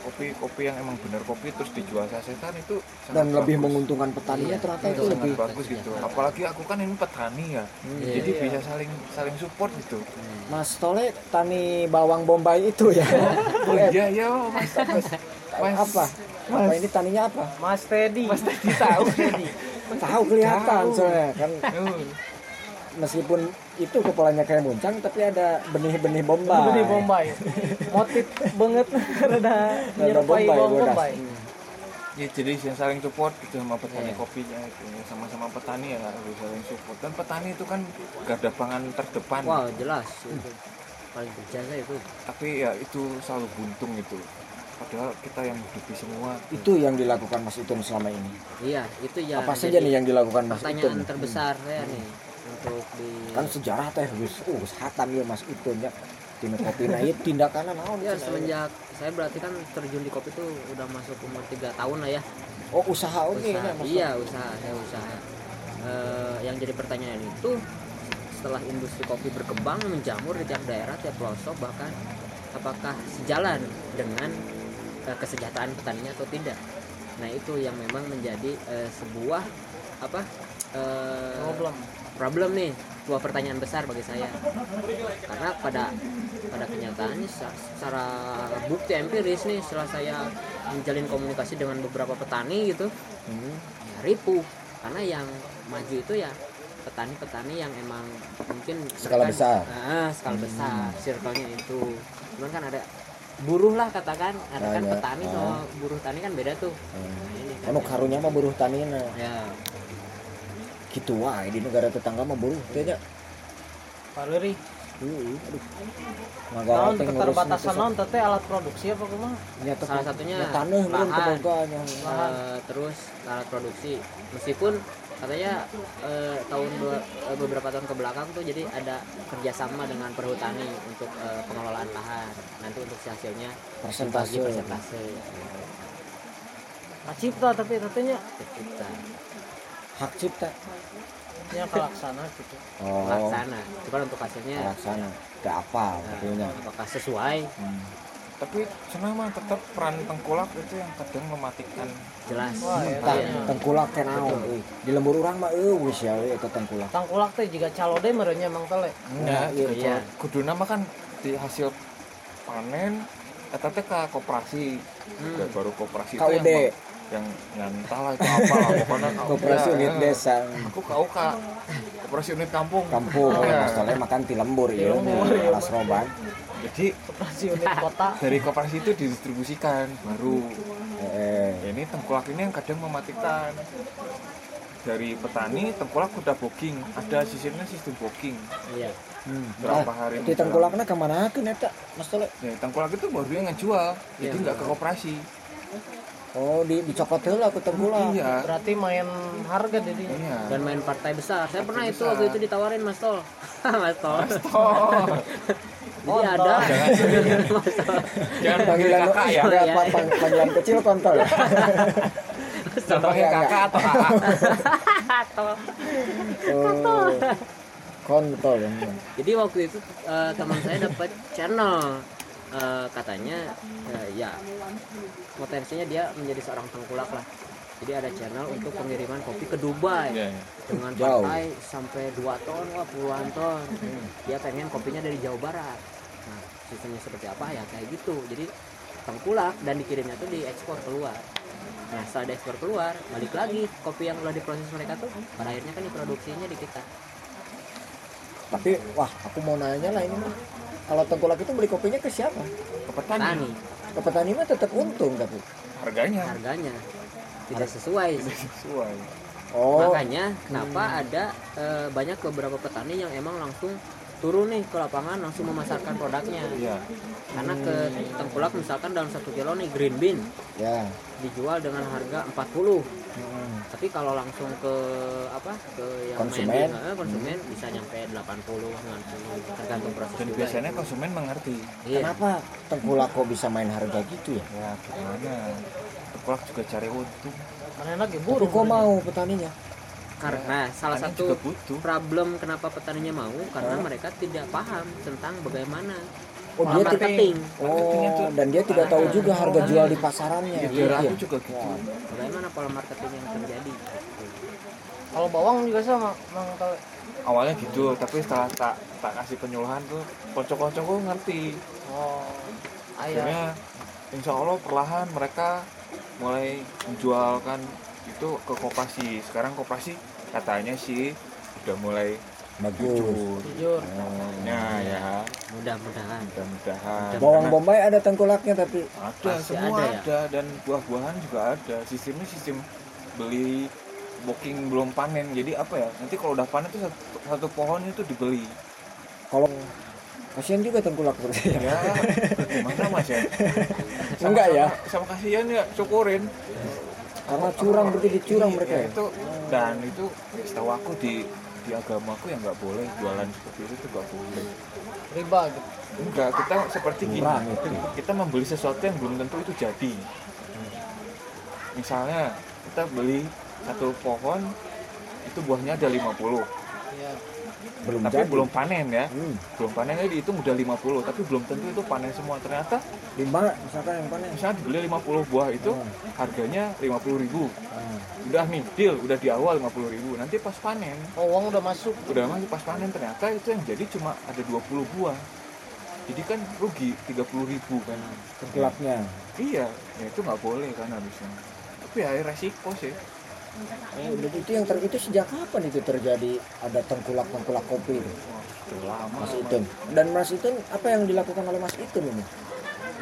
kopi kopi yang emang benar kopi terus dijual sasetan itu dan lebih bagus. menguntungkan petaninya Iya, ternyata itu itu sangat lebih bagus gitu apalagi aku kan ini petani ya Hmm. Iya. jadi Iya. bisa saling saling support gitu Mas Tole tani bawang bombay itu ya. oh iya iya mas mas Mas. apa? Apa ini taninya apa? Mas Teddy Mas Teddy tahu Teddy Tahu kelihatan soalnya kan Oh, meskipun itu kepalanya kayak muncang tapi ada benih-benih bombay. Benih Bombay. Motif banget. Rada menyerupai Bombay. Bombay. Ya jadi yang saling support gitu sama petani Iya. kopinya itu sama-sama petani ya harus saling support. Dan petani itu kan garda pangan terdepan. Wow jelas. Itu paling berjasa itu. Tapi ya itu selalu buntung itu. Padahal kita yang hidupi semua. Itu yang dilakukan Mas Itun selama ini. iya itu ya apa saja nih yang dilakukan Mas pertanyaan Itun? terbesar saya nih untuk di Kan sejarah teh geus uh geus hatam ya Mas Itun ya. Dina kopi na ieu tindakanna naon? ya cenah? semenjak saya berarti kan terjun di kopi tuh udah masuk umur tiga tahun lah ya Oh usaha oke usaha nya Mas. iya usaha saya usaha Eh, yang jadi pertanyaan itu setelah industri kopi berkembang menjamur di tiap daerah tiap pelosok bahkan apakah sejalan dengan eh, kesejahteraan petaninya atau tidak nah itu yang memang menjadi eh, sebuah apa eh, problem problem nih sebuah pertanyaan besar bagi saya karena pada pada kenyataannya secara bukti empiris nih setelah saya menjalin komunikasi dengan beberapa petani gitu Hmm. ya ripuh karena yang maju itu ya petani-petani yang emang mungkin Skala mereka- besar. ah, skala besar circle-nya itu cuman kan ada buruh lah katakan ada kan Ada, petani ah. sama buruh tani kan beda tuh nah, ini kan Anu ya. karunya mah buruh tanina. ya Gitu wae di negara tetangga mah buruh teh nya. Pak Luri Heeh, aduh. Ngurus keterbatasan naon teh alat produksi apa kumaha nya teh Salah satunya nya taneuh meureun lahan. Eh, terus alat produksi meskipun katanya eh, tahun dua, eh, beberapa tahun ke belakang tuh jadi ada kerjasama dengan perhutani untuk eh, pengelolaan lahan nanti untuk si hasilnya Persentase. persentase cipta tapi katanya kita Hak cipta. nya kelaksana gitu Oh, laksana cuman untuk hasilnya laksana. Teu apa katanya. apakah sesuai Hmm. tapi senama tetap peran tengkulak itu yang kadang mematikan jelas Wah, ya, iya. tengkulak teh naon euy. Di lembur urang mah sia we eta tengkulak. tangkulak teh juga calode merenya emang tele ya iya, iya. kudu nama kan di hasil panen eta teh ka koperasi Hmm. Baru koperasi itu KUD. Yang yang nyantah lah itu apa? Lah pokoknya Koperasi ya, unit desa. Aku kau kak. Koperasi unit kampung. Kampung Iya. Mas Tole makan di lembur ya alas roban. jadi operasi unit kota. Dari koperasi itu didistribusikan baru. Eh, Ya, ini tengkulak ini yang kadang mematikan. Dari petani tengkulak udah booking. Ada sistemnya sistem booking. Iya. Hmm. berapa Ah, hari di tengkulakna ke mana ke eta Mas Tole? ya, tengkulak itu baru yang ngejual. Jadi Iya. nggak ke koperasi Oh, di dicokot heula ku tengkulak. iya. Berarti main harga jadinya. Iya. Dan main partai besar. Saya pernah itu besar. waktu itu ditawarin mas tol. Mas tol. Oh jadi ada. Mas tol jangan panggil Panggilan kakak ya. enggak, Iya, pa- iya. pang- panggilan kecil kontol. Ya. jangan panggil Enggak, kakak. atau kakak? Oh. Kontol. Ya. jadi waktu itu eh, teman saya dapat channel Eh, katanya eh, ya potensinya dia menjadi seorang tengkulak lah. Jadi ada channel untuk pengiriman kopi ke Dubai. Iya, iya. dengan Jauh. partai sampai 2 ton wah puluhan ton. Dia pengen kopinya dari Jawa Barat. Nah sistemnya seperti apa? Ya kayak gitu. Jadi tengkulak dan dikirimnya tuh diekspor keluar. Nah setelah diekspor keluar balik lagi kopi yang udah diproses mereka tuh pada akhirnya kan diproduksinya di kita. Tapi wah aku mau nanya lah ini mah kalau tengkulak itu beli kopinya ke siapa? Ke petani. Tani ke petani mah tetap untung tapi. Harganya. Harganya. Tidak sesuai. Sesuai. Oh. Makanya kenapa ada eh, banyak beberapa petani yang emang langsung turun nih ke lapangan langsung memasarkan produknya. Iya. Karena ke tengkulak misalkan dalam satu kilo nih green bean. Ya dijual dengan harga 40 Hmm. tapi kalau langsung ke apa ke yang Konsumen. main eh, konsumen bisa nyampe 80 90 tergantung proses dan juga biasanya konsumen mengerti. Iya. Kenapa tengkulak kok bisa main harga gitu ya? Ya gimana? Tengkulak juga cari untung. Enak ya tapi burung kok mau petaninya? Karena salah Petani satu problem kenapa petaninya mau karena mereka tidak paham tentang bagaimana oh dia tidak oh dan dia tidak tahu juga harga jual di pasarannya. Ya, gitu ya aku juga gitu. Bagaimana pola marketing yang terjadi? Gitu. kalau bawang juga sama mang tahu awalnya gitu tapi setelah tak tak kasih penyuluhan tuh kocok-kocok ngerti. Oh akhirnya insya Allah perlahan mereka mulai menjualkan itu ke koperasi sekarang koperasi katanya sih udah mulai bagus. Jujur. Nah ya. Mudah-mudahan. Mudah-mudahan. Bawang bombay ada tengkulaknya tapi ada Pasti semua ada ada, ya? dan buah-buahan juga ada. Sistemnya sistem beli booking belum panen. Jadi apa ya? Nanti kalau udah panen tuh satu, satu pohon itu dibeli. Kalau kasihan juga tengkulak berarti. Ya ya gimana mas ya? Enggak ya? sama kasihan ya syukurin. Karena curang berarti dicurang Iya, mereka ya? itu dan itu setahu aku di di agamaku yang nggak boleh jualan seperti itu tuh nggak boleh. Riba gitu. Enggak kita seperti gini. Kita membeli sesuatu yang belum tentu itu jadi. Misalnya kita beli satu pohon itu buahnya ada 50 ya belum tapi jadi. belum panen ya. Hmm. belum panennya dihitung udah 50 tapi belum tentu itu panen semua. Ternyata lima misalkan yang panen. misalnya dibeli 50 buah itu Hmm. harganya 50.000 ribu. Hmm. udah nih deal udah di awal 50.000 ribu. Nanti pas panen. Oh uang udah masuk. Udah masuk pas panen ternyata itu yang jadi cuma ada 20 buah. Jadi kan rugi 30.000 ribu kan. Tengkulaknya iya ya itu nggak boleh kan harusnya. Tapi ya resiko sih Eh, itu yang ter itu sejak kapan itu terjadi ada tengkulak tengkulak kopi itu? Mas Itun. Dan Mas Itun apa yang dilakukan oleh Mas Itun ini?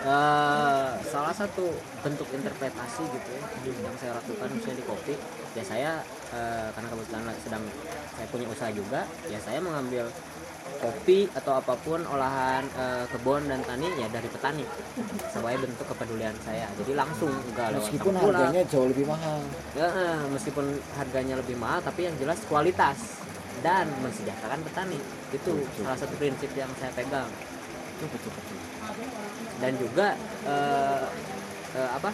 Eh, salah satu bentuk interpretasi gitu ya yang saya lakukan misalnya di kopi ya saya eh, karena kebetulan sedang saya punya usaha juga ya saya mengambil kopi atau apa pun olahan eh, kebun dan tani ya dari petani. Sebagai bentuk kepedulian saya. Jadi langsung enggak meskipun harganya jauh lebih mahal. Ya, meskipun harganya lebih mahal tapi yang jelas kualitas dan mensejahterakan petani. Itu salah satu prinsip yang saya pegang. Betul betul. Dan juga eh, eh, apa?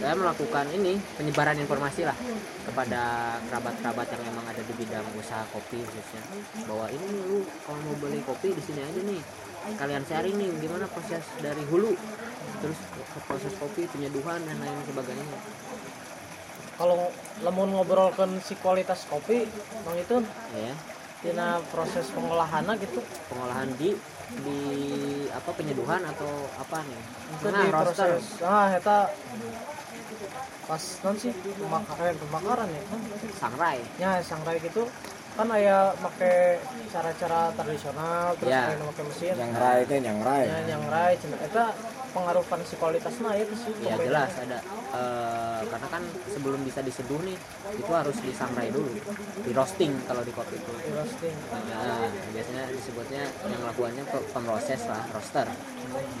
Saya melakukan ini penyebaran informasi lah kepada kerabat-kerabat yang emang ada di bidang usaha kopi khususnya. Bahwa ini nih, lu kalau mau beli kopi di sini aja nih kalian sharing nih gimana proses dari hulu terus proses kopi penyeduhan dan lain sebagainya. Kalau lamun ngobrolkan si kualitas kopi bang itu ya tina proses pengolahannya gitu. Pengolahan di di apa penyeduhan atau apa nih itu nah di roster. proses. Ah eta pas non sih pembakaran pembakaran ya. Kan sangrai. Ya sangrai gitu. Kan aya make cara-cara tradisional terus Ya. yeah. make mesin. Yang rai itu yang rai ya yang rai cenah eta pengaruhan si kualitasnya itu sih ya jelas ada Eh, karena kan sebelum bisa diseduh nih itu harus disangrai dulu di roasting kalau di kopi itu. Di roasting. Nah, biasanya disebutnya yang lakukannya pe- pemroses lah roaster.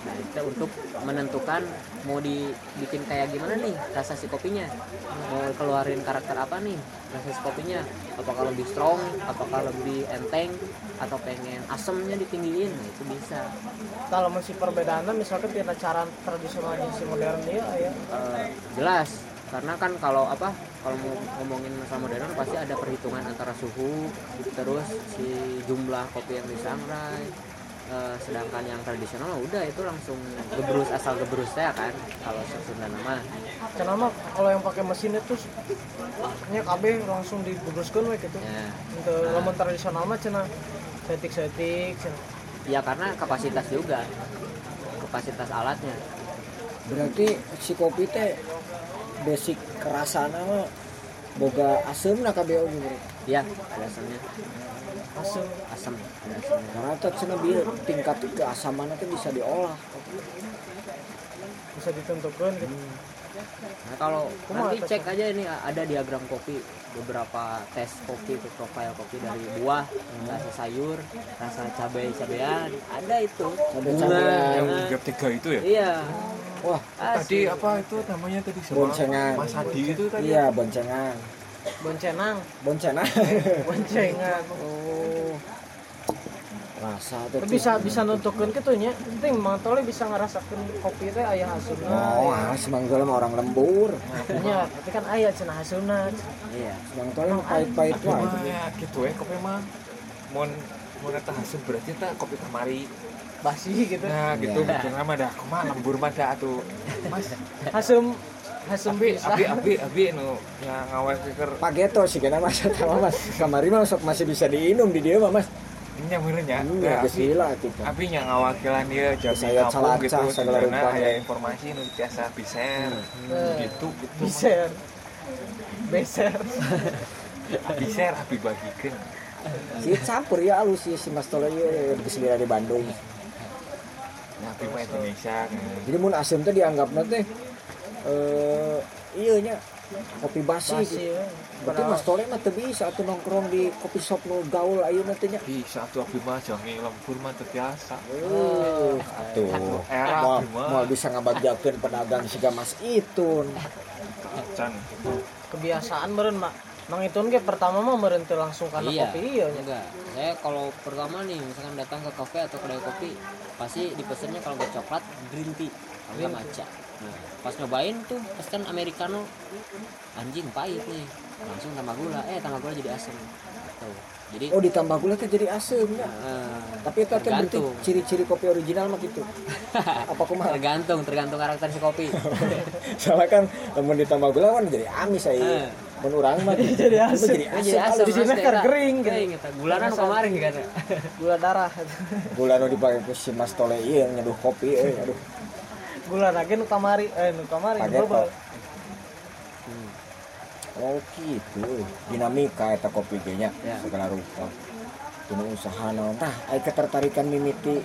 Nah itu untuk menentukan mau dibikin kayak gimana nih rasa si kopinya. Mau keluarin karakter apa nih rasa kopinya apakah lebih strong apakah lebih enteng atau pengen asemnya ditinggiin? Nah, itu bisa. Kalau masih perbedaannya misalkan tina cara tradisional si modern dia ya. Eh, jelas. Karena kan kalau apa kalau mau ngomongin masalah modern pasti ada perhitungan antara suhu terus si jumlah kopi yang disangrai Eh, sedangkan yang tradisional udah itu langsung gebrus asal gebrusnya kan kalau Sunda nama kenapa kalau yang pakai mesin itu nya KB langsung dibubruskan we gitu. Ya. Untuk lamun tradisional mah cenah setik-setik cenah. ya karena kapasitas juga. Kapasitas alatnya. Berarti si kopi teh basic kerasana mah boga asem nah KBO gitu. Ya biasanya asam ada asamnya karena teh cenah bieu tingkat keasaman teh bisa diolah bisa ditentukan gitu Nah kalau Kumaha nanti cek aja ini ada diagram kopi beberapa tes kopi itu profil kopi dari buah, rasa sayur, rasa cabai cabean, ada itu. Cabai-cabean. yang Bunga. tiga itu ya Iya. wah tadi asli. apa itu namanya tadi sama Boncengan. Mas Adi itu tadi iya boncengan boncenang boncengan boncengan oh. Rasa teh Tapi bisa bisa nuntukeun kitu nya. Penting mantole bisa ngerasakeun kopi teh aya hasilna oh semanggola mah orang lembur. Nya tapi kan aya cenah hasilna Iya. semanggola mah pahit-pahit wae mah. Ya gitu ya kopi mah mau mau eta hasil berarti tak kopi kamari basi gitu. Nah gitu betul mah dah. Kumaha lembur mah dah atuh. Mas hasum hasum abi abi abi nu yang ngawal pikir pageto sih kena mas sama mas kamari mah sok masih bisa diinum di dia mah mas. Nya. Meureunnya iya Nah, abi gesila gitu. abi nya ngawakilan dia jadi Saya calacah, gitu segala sebenarnya rupa. aya informasi nu biasa biser. Eh, gitu gitu biser. Beser biser abi bagikeun si campur ya alus sih si mas tole ieu geus di Bandung. Nah Indonesia kan jadi mun asem teh dianggapna teh eh iya nya. Kopi basi, basi gitu. berarti mas tole mah bisa tuh nongkrong di kopi shop nu gaul ayeuna teh nya. Bisa tuh abi mah jange lembur mah teu biasa. Uh, atuh. era Mau, mah. bisa ngabagjakeun pedagang siga Mas Itun. can kebiasaan meureun mak Mang itu ge pertama mah teu langsung karena iya. kopi iya nya. Enggak. Saya kalau pertama nih misalkan datang ke kafe atau kedai kopi pasti dipesennya kalau nggak coklat green tea kalau nggak matcha. Nah, pas nyobain tuh pesen americano anjing pahit nih langsung tambah gula eh tambah gula jadi asam gitu. jadi Oh ditambah gula teh jadi asem ya. eh, Tapi itu teh berarti ciri-ciri kopi original mah gitu. Apa kumaha? tergantung tergantung karakter si kopi Soalnya kan lamun ditambah gula kan jadi amis saya. Mun urang mah Jadi asem. Jadi Eh, jadi asam di sini kan kering, gitu. kering gitu. gulanan kemarin kan gula darah Gula nu dipake ku si Mas Tole ieu nyeduh kopi euy aduh. gula lagi nu kamari eh nu kamari nu beubeul. Oh gitu. Dinamika eta kopi ge nya Ya. segala rupa. Tinu usaha naon tah aya ketertarikan mimiti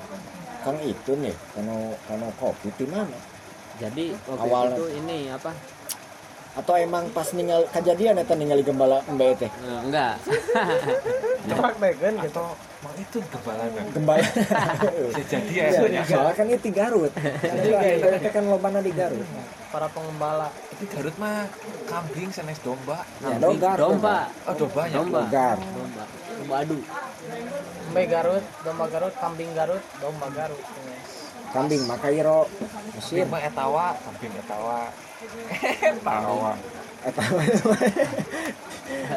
Kang Itun ya kanu kanu kopi di mana? jadi waktu Awalnya. itu ini apa Atau emang pas ninggal kejadian eta ningali gembala embe teh? Eh, enggak. Praktekeun gitu. Atau mang itu kebalanan Gembala. sejadi ya soalnya soalnya kan itu di Garut. Jadi kita kan lobana di Garut. para pengembala. Tapi Garut mah kambing sanes domba. Ya, Kambing, dogar, domba. Oh domba Dogar. domba. Domba. Adu. Embe Garut domba Garut kambing Garut domba Garut Kambing Makairo kambing Mesir. mah etawa kambing etawa etawa Eta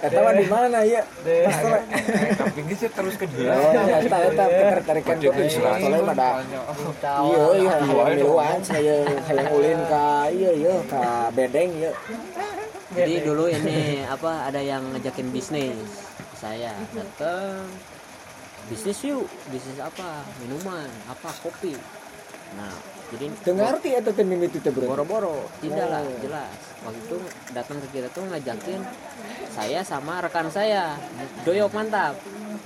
Eta mah di mana ya? Deh. Mas Tole. Eh, kambing itu terus ke dia eta eta ketertarikan kopi Islam. Mas Tole mah da. Iya, iya, hayang miluan saya hayang ulin ka iya iya ka bedeng iya. jadi dulu ini apa ada yang ngejakin bisnis saya dateng bisnis yuk bisnis apa minuman apa kopi nah jadi ngarti eta teh mimiti teh bro. boro-boro. Tidak lah Oh. jelas. Waktu itu datang ke kita tuh ngajakin saya sama rekan saya. Doyok mantap.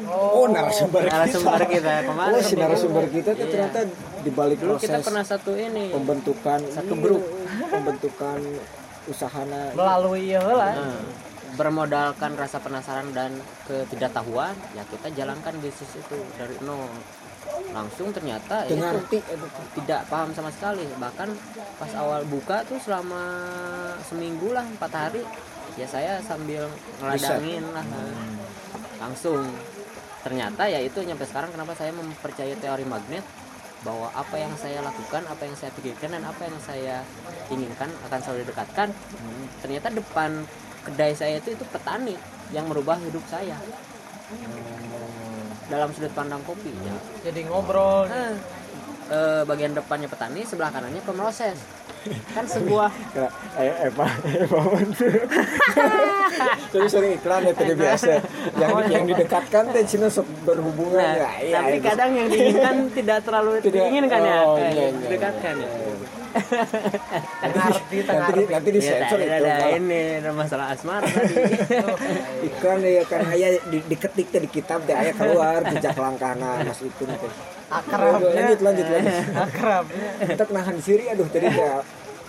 Oh, narasumber narasumber kita. Kemarin Oh, si narasumber kita tuh Iya. ternyata di balik dulu kita pernah satu ini pembentukan Satu iya, grup. pembentukan usahana. Melalui ieu heula Nah, bermodalkan rasa penasaran dan ketidaktahuan ya kita jalankan bisnis itu dari nol langsung ternyata ya Teu itu eta. tidak paham sama sekali. Bahkan pas awal buka tuh selama seminggu lah empat hari ya saya sambil ngeladangin lah. Langsung. Ternyata ya itu nyampe sekarang kenapa saya mempercayai teori magnet bahwa apa yang saya lakukan apa yang saya pikirkan dan apa yang saya inginkan akan selalu didekatkan. Ternyata depan kedai saya itu itu petani yang merubah hidup saya dalam sudut pandang kopi ya. Jadi ngobrol. Eh, eh, bagian depannya petani sebelah kanannya pemroses. Kan sebuah Kira, eh, Eva, Eva Jadi sering iklan ya tadi biasa. Yang yang didekatkan teh cina berhubungan Nah, ya. iya, tapi iya. kadang yang diinginkan tidak terlalu diinginkan ya. Oh, Eh, iya, iya, dekatkan ya. nanti ngerti, tak nanti, ngerti. nanti disensor Iya, itu. ada ini ada masalah asmara tadi Iklan ya kan ayah di, diketik di kitab teh ayah keluar jejak langkahna Mas itu teh. akrabnya Lanjut lanjut lanjut. akrabnya Untuk nahan siri aduh tadi teh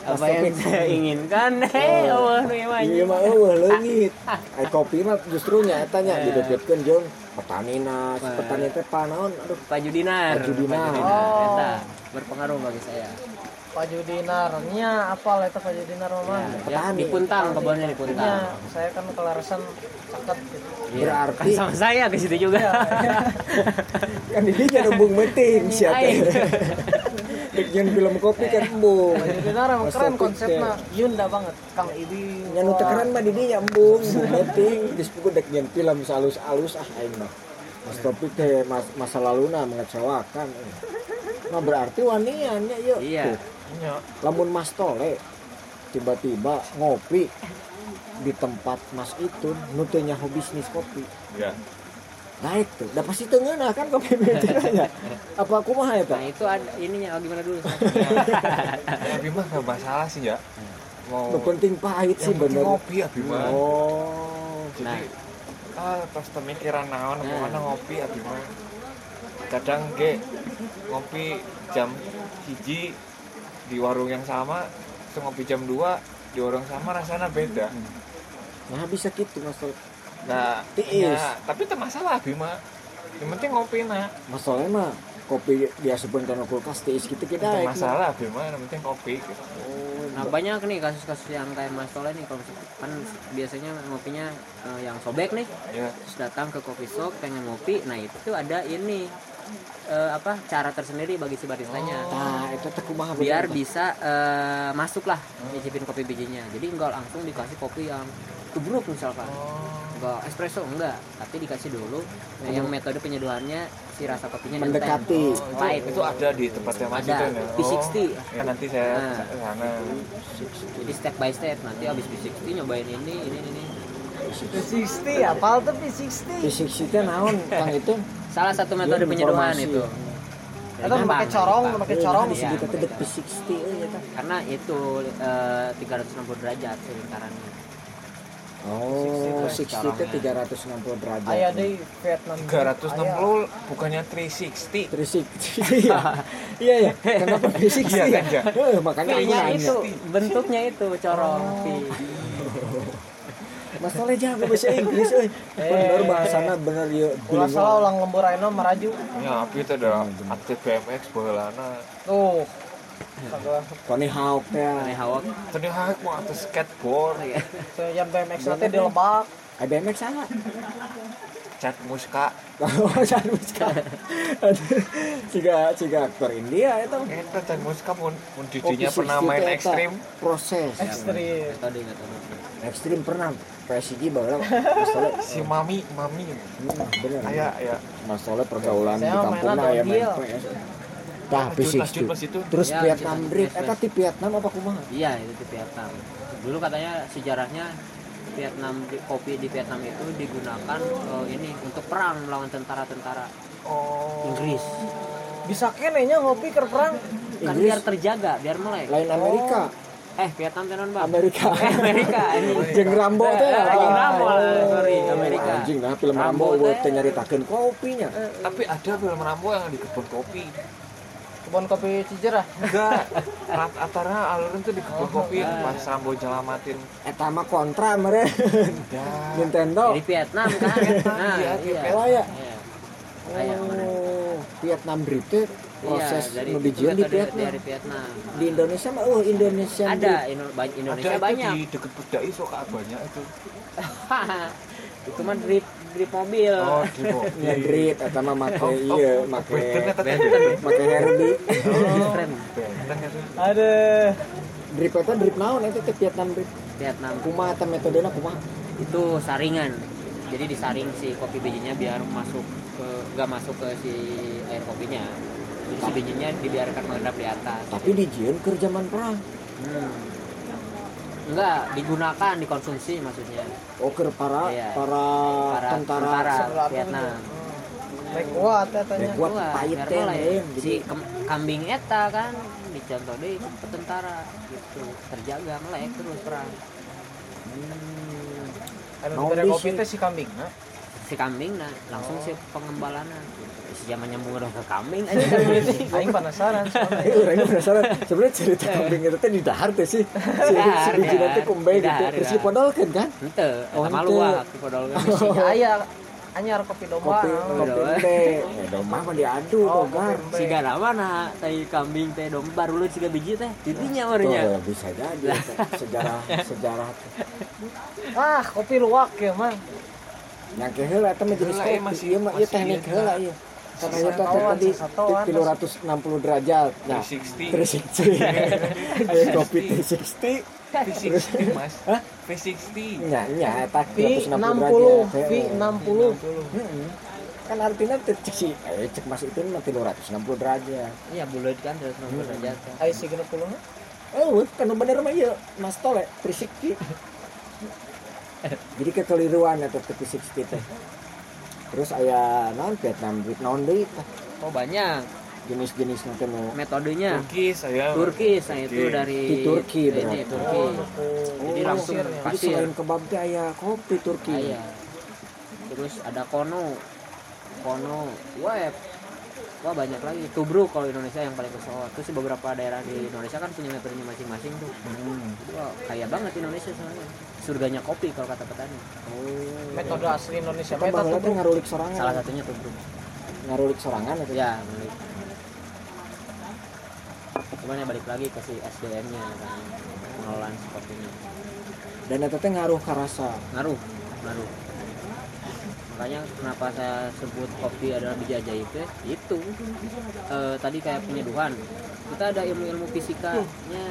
apa yang saya inginkan eh Allah nu Iya mah eueuh leungit. Ai kopi mah justru nya eta nya dideketkeun jeung petanina, si petani teh panaon aduh Pak Judinar Pak Judinar. Oh. Berpengaruh bagi saya Pak Judinarnya apa lah itu Pak Judinar mama ya, Petani. di Puntang kebunnya di Puntang ya saya kan kelarasan caket gitu Iya, Berarti- kan sama saya ke situ juga kan di dinya embung meeting sia Aing. teh. Dek film kopi kan embung. Pak Judinar emang Mas keren Topik konsepnya teh. Yunda banget Kang Ibi Yang nu teu keren mah di dinya embung, embung meeting geus pugu dek nyen film salus-alus ah aing mah. Mas Topik teh mas, masa laluna mengecewakan. Nah berarti wanian nya yuk. Iya. Tuh. Lamun Mas Tole tiba-tiba ngopi di tempat Mas itu nutunya hobi bisnis kopi. Ya naik tuh udah pasti tengah nah kan kopi meetingnya apa aku mah ya nah pak itu ada ininya oh, gimana dulu? Abi mah gak masalah sih ya. Mau Lu penting pahit sih bener. ngopi Abi mah. Oh. Jadi Nah. ah pas pemikiran naon Nah. mana ngopi Abi mah. Kadang ge ngopi jam hiji di warung yang sama terus ngopi jam 2 di warung sama rasanya beda. Nah bisa gitu Mas Tole nah Tiis. ya, tapi itu masalah Abi mah yang penting ngopi nah Mas Tole mah kopi biasa pun karena kulkas tiis gitu kita itu masalah yang penting kopi gitu. oh, nah banyak nih kasus-kasus yang kayak Mas Tole nih kalau kan biasanya ngopinya eh, yang sobek nih. Ya terus datang ke coffee shop pengen ngopi nah itu ada ini eh, apa cara tersendiri bagi si baristanya. Nah itu teh kumaha biar bener. bisa eh, masuk lah nyicipin kopi bijinya. Jadi enggak langsung dikasih kopi yang tubruk misalkan. Enggak espresso enggak. Tapi dikasih dulu nah, yang metode penyeduhannya si rasa kopinya Mendekati. itu, light itu ada di tempatnya Mas Ada, itu ya? P60. ya, nanti saya Nah. ke sana. Jadi step by step nanti habis P60 nyobain ini ini ini P60 apal tuh P60 fisik sih teh naon kang itu? Salah satu metode penyeduhan itu. Atau pakai corong pakai corong? Di sini teh dek P60 euy eta karena itu eh, 360 derajat lingkarannya Oh, 60 60 itu 360 derajat. ayah deh Vietnam 360 bukannya 360 360. Iya. Iya ya. Kenapa 360 Iya, ya? kan, ya. Eh, makanya itu bentuknya itu corong P. Mas Tole jago bahasa Inggris euy. Bener bahasana bener ya. ulah salah ulang lembur ayeuna maraju ya tapi itu ada aktif BMX baheulana tuh Tony Hawk teh. Aneh hawak tadi hak mau atas skateboard yang BMX nanti di lebak Eh, BMX sama. cat muska Oh, jangan bukan. Ciga ciga aktor India itu. itu cat muska pun pun Kopi didinya pernah 60 main eta ekstrim Proses. ekstrim metode metode Ekstrim pernah. PSG baheula Mas Tole. si mami mami Hmm, bener. ayah ya Mas Tole pergaulan di kampung lah ya main. PS. Tah, pas itu. Terus Ya, Vietnam. Drift, eta yes. di Vietnam apa kumaha? iya itu di Vietnam. Dulu katanya sejarahnya Vietnam kopi di Vietnam itu digunakan eh, ini untuk perang melawan tentara-tentara oh. Inggris. Bisa kenenya ngopi ke perang? Kan Inggris? biar terjaga biar melek. Lain Amerika, eh Vietnam tenan bang Amerika. eh Amerika ini Jeung Rambo teh. Eh, jeung Rambo lah, sorry Oh, Amerika. Anjing nah film Rambo Rambo buat teh nyaritakeun kopinya. tapi ada film Rambo yang di kebun kopi kebun kopi Cijerah enggak rat atara alurin tuh di kebun kopi ah. pas Rambo nyelamatin Eta mah kontra meureun. ya Nintendo. di Vietnam kan nah Iya, iya Oh ya. Iya. Kayak mana? Oh, Vietnam Drift teh proses iya, dari di Vietnam. dari Vietnam Di Indonesia mah oh Indonesia ada Indo- Indonesia ada itu banyak di deket Bedai Soka banyak itu itu mah drip drip mobil. Oh mobil. Ya Drift eta mah make Oh, iya oh, make make Herbie. Oh, itu. ada Drift eta drift naon? Eta teh Vietnam Drift. Vietnam. Kumaha eta metodena kumaha? itu saringan. Jadi disaring si kopi bijinya biar masuk ke nggak masuk ke si air kopinya. Jadi si bijinya dibiarkan mengendap di atas. Tapi dijieun ke zaman perang. Hmm. Enggak digunakan dikonsumsi maksudnya. Oh ke para Iya. para, para tentara tentara Vietnam. Baik kuat ya tanya. Baik kuat. Pahit biar teh, si kambing eta kan dicontoh deh ke tentara gitu. Terjaga melek terus perang. Hmm. anu kopi si- teh si kambing nah. Si kambing nah langsung si pengembalanan si zaman nyambung udah ke kambing. Aja aing penasaran soalnya. Orangnya penasaran. Sebenarnya cerita kambing itu teh di dahar teh sih. Si biji nanti kumbe gitu. terus podol kan kan? Ente Oh, wah di podol si aya anyar kopi domba. Kopi Udah, teh ya domba mah diadu Oh, kopi si gana mana tai kambing teh domba baru lu siga biji teh warnya Tuh, bisa jadi. Sejarah sejarah. Ah kopi luwak ya mah yang ke heula eta mah jenis kopi. ieu mah ieu teknik heula nah. ieu karena teh tadi sasatoan. 360 derajat nah 360 360 aya kopi 360 V60 mas Hah? V60 nya nya V 360 60 derajat V 60 Heeh. kan artinya cek si eh cek mas itu mah 360 derajat iya bulat kan terus nomor derajat ai si 60 mah oh kan bener mah ieu mas tole 360 jadi kekeliruan teh 360 teh terus aya naon Vietnam duit naon deui tah oh banyak jenis-jenis nanti nu metodenya Turki saya Turki nah itu Turki. dari Di Turki ini berarti. Turki oh nuku Jadi langsung pasir ya. jadi Pasir. selain kebab teh aya kopi Turki Iya. Terus ada kono. Kono web. Wah banyak lagi. Tubruk kalau Indonesia yang paling kesohor. Terus beberapa daerah di Indonesia kan punya metodenya masing-masing tuh. Hmm. Wah kaya banget Indonesia soalnya. Surganya kopi kalau kata petani. oh metode asli Indonesia Eta metode teh ngarulik sorangan Salah satunya tubruk. ngarulik sorangan eta Ya, balik. Cuman ya balik lagi ke si SDM-nya kan. Pengelolaan kopinya. dan eta teh ngaruh ka rasa ngaruh ngaruh makanya kenapa saya sebut kopi adalah biji ajaib ya? Itu. Eh, tadi kayak penyeduhan. Kita ada ilmu-ilmu fisikanya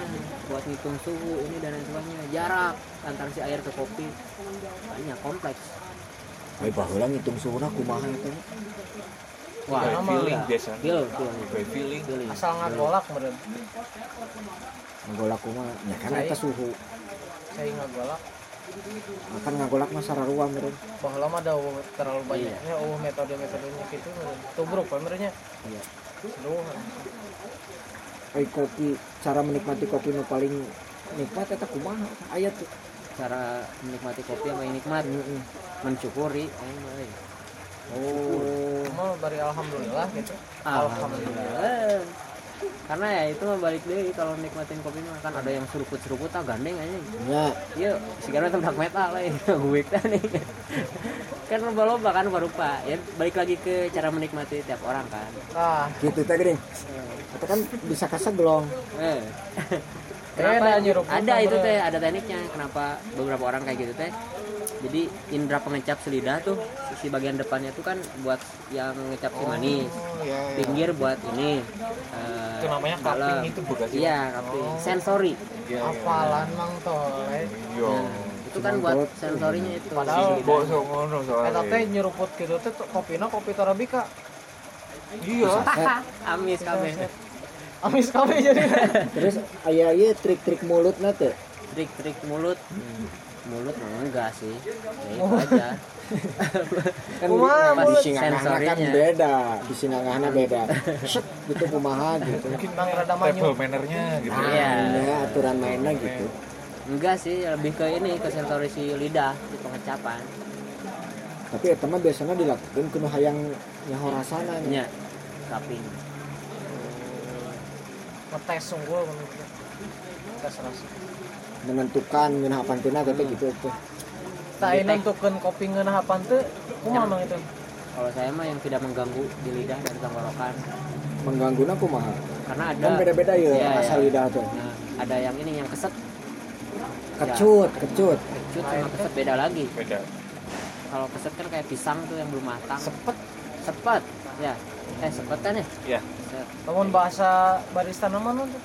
buat ngitung suhu ini dan lain sebagainya. Jarak antara si air ke kopi. Banyak kompleks. Ai baheula ngitung suhuna kumaha eta nya? wah nama feeling biasa feel feel. Feeling. Feeling. Asal ngagolak meureun Ngagolak kumaha? Nya kan eta suhu. saya ngagolak akan ngagolak mah sararua meureun baheula mah ada terlalu banyaknya eueuh metode-metodenya gitu meureun tubruk we meureunnya Iya. Aduh, Ai kopi cara menikmati kopi nu paling nikmat eta kumaha? Aya tuh. Cara menikmati kopi yang paling nikmat. Mensyukuri. Aing mah, euy. oh. Mah bari alhamdulillah gitu. Alhamdulillah. Karena ya itu mah balik deh kalau nikmatin kopi mah kan ada yang seruput-seruput ah gandeng aja. nya Yuk, sekarang itu black metal lah ini gue nih. kan lomba-lomba kan rupa ya balik lagi ke cara menikmati tiap orang kan. nah gitu teh geuning eta kan bisa kaseglong Eh. Kenapa? Ada itu teh, ada tekniknya. Kenapa beberapa orang kayak gitu teh? Jadi indera pengecap selidah tuh si bagian depannya tuh kan buat yang ngecap si manis. Oh, iya, iya. Pinggir buat ini. eh, Itu namanya dalam. itu bukan sih? Iya, cupping. Sensori. Iya, iya. apalan mang tole Iya. Nah, itu kan buat sensorinya itu. Padahal- Si Bok lidah. sok ngono soalnya. teh nyeruput gitu teh tuh kopina kopi Torabika Iya. Amis kabeh. amis kabeh jadi terus aya ieu trik-trik mulutna teh Trik-trik mulut. Mulut mah enggak sih. Ya itu aja. kan Kumaha mulut? sinangahna kan Sensorinya. beda di sinangahna beda set gitu kumaha gitu Mungkin Bang rada manyu. table mannernya gitu. nah, Iya. ya, aturan mainnya gitu Enggak sih, lebih ke ini ke sensori si lidah di pengecapan. tapi eta mah biasanya dilakukan kudu hayang nyaho rasana nya. Nya, cupping. ngetes sungguh tes rasa menentukan ngeunah pantina tapi gitu tuh tak ini nentukeun kopi ngeunahapan teh kumaha mang itu Kalau saya mah yang tidak mengganggu di lidah dan tenggorokan. mengganggu kumaha Karena ada kan beda-beda ya Iya, rasa iya. lidah tuh Nah, ada yang ini yang keset, kecut kecut kecut sama keset beda lagi. Beda. Kalau keset kan kayak pisang tuh yang belum matang. sepet Sepet, ya. Eh sepet kan ya? Iya. Set. namun bahasa barista nama nu tuh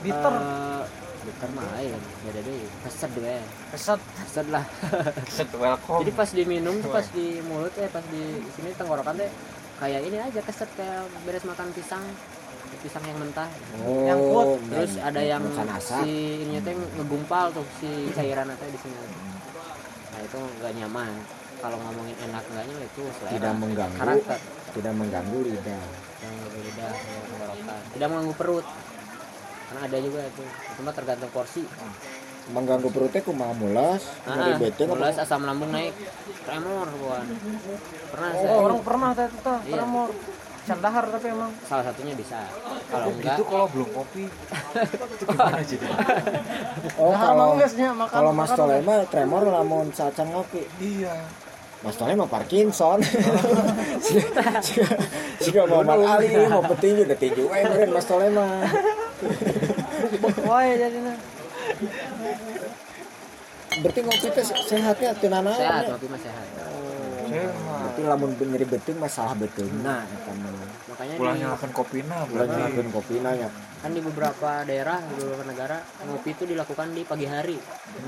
bitter Eh, bitter mah lain beda deh. Keset deh Kesat. keset. Lah. Set welcome. Jadi pas diminum tuh pas di mulut eh pas di sini tenggorokan teh kayak ini aja keset kayak beres makan pisang. Pisang yang mentah. Oh Yang kuat. terus ada yang si ininya teh ngegumpal tuh si cairan teh di sini. Nah itu nggak nyaman. Kalau ngomongin enak enggaknya itu selera. Tidak mengganggu. Karakter. Tidak mengganggu lidah. Yang berbeda tenggorokan. Tidak mengganggu perut karena ada juga itu. Cuma tergantung porsi. Mengganggu perutnya kumaha mulas? Ah, mulas asam lambung naik. Tremor bukan? Pernah saya. Oh, orang pernah teh itu tah, Iya. tremor. Candahar tapi emang. salah satunya bisa. Kalau Oh, enggak gitu kalau belum kopi itu gimana jadi oh kalau makan. kalau Mas makan Tole geus. mah tremor lamun saat ngopi. Iya Mas Tole mah Parkinson jika Muhammad Ali mau petinju udah tinju eh meureun Mas Tole mah wae jadinya. berarti ngopi teh sehatnya teu sehat kopi mah sehat. Mah berarti lamun nyeri beuteung masalah betul. Nah makanya pulang di, nyalakan kopi nah berarti. nyalakeun kopi nanya kan di beberapa daerah di beberapa negara ngopi itu dilakukan di pagi hari.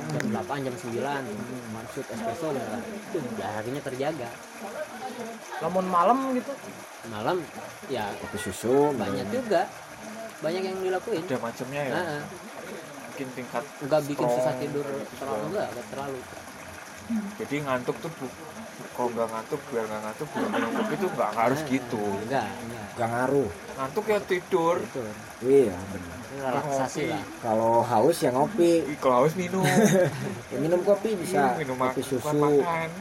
Jam 8 jam 9 maksud espresso misalkan itu harinya terjaga. Lamun malam gitu. malam ya kopi susu banyak juga. Banyak yang dilakuin. Ada macamnya ya? Nah, mungkin tingkat nggak bikin susah tidur gitu. terlalu enggak enggak terlalu. Jadi ngantuk tuh bu kalau nggak ngantuk biar nggak ngantuk biar minum kopi tuh nggak harus Nah, gitu. enggak enggak. Gak ngaruh. Ngantuk ya tidur. Itu iya benar. Relaksasi lah. Kalau haus ya ngopi. Kalau haus minum. Ya, minum kopi bisa. Minum kopi susu. makan.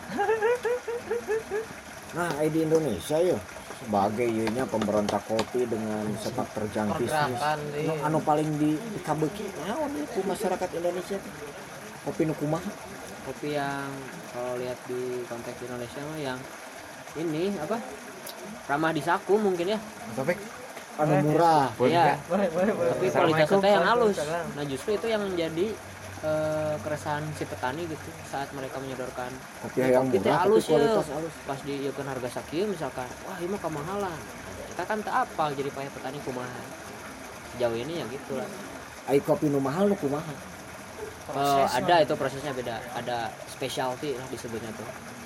Nah eh, di Indonesia ya. Sebagai ieunya pemberontak kopi dengan sepak terjang bisnis. Nu anu paling di dikabeuki naon itu masyarakat Indonesia. Kopi nu kumaha kopi yang kalau lihat di konteks Indonesia mah yang ini apa? Ramah di saku mungkin ya. Tapi anu murah. boleh Iya. nggak? Boleh, boleh, boleh. tapi kualitasnya yang halus. Nah justru itu yang menjadi eh, keresahan si petani gitu saat mereka menyodorkan. Kopi yang kopi teh murah halus ya kualitas halus. Pas diieukeun harga sakieu misalkan wah ini mah kemahalan. Kita kan tak apal jadi payah petani kumaha. Sejauh ini ya gitu lah. Ai kopi nu mahal nu kumaha Eh, Proses ada itu prosesnya beda. Ada specialty lah disebutnya tuh.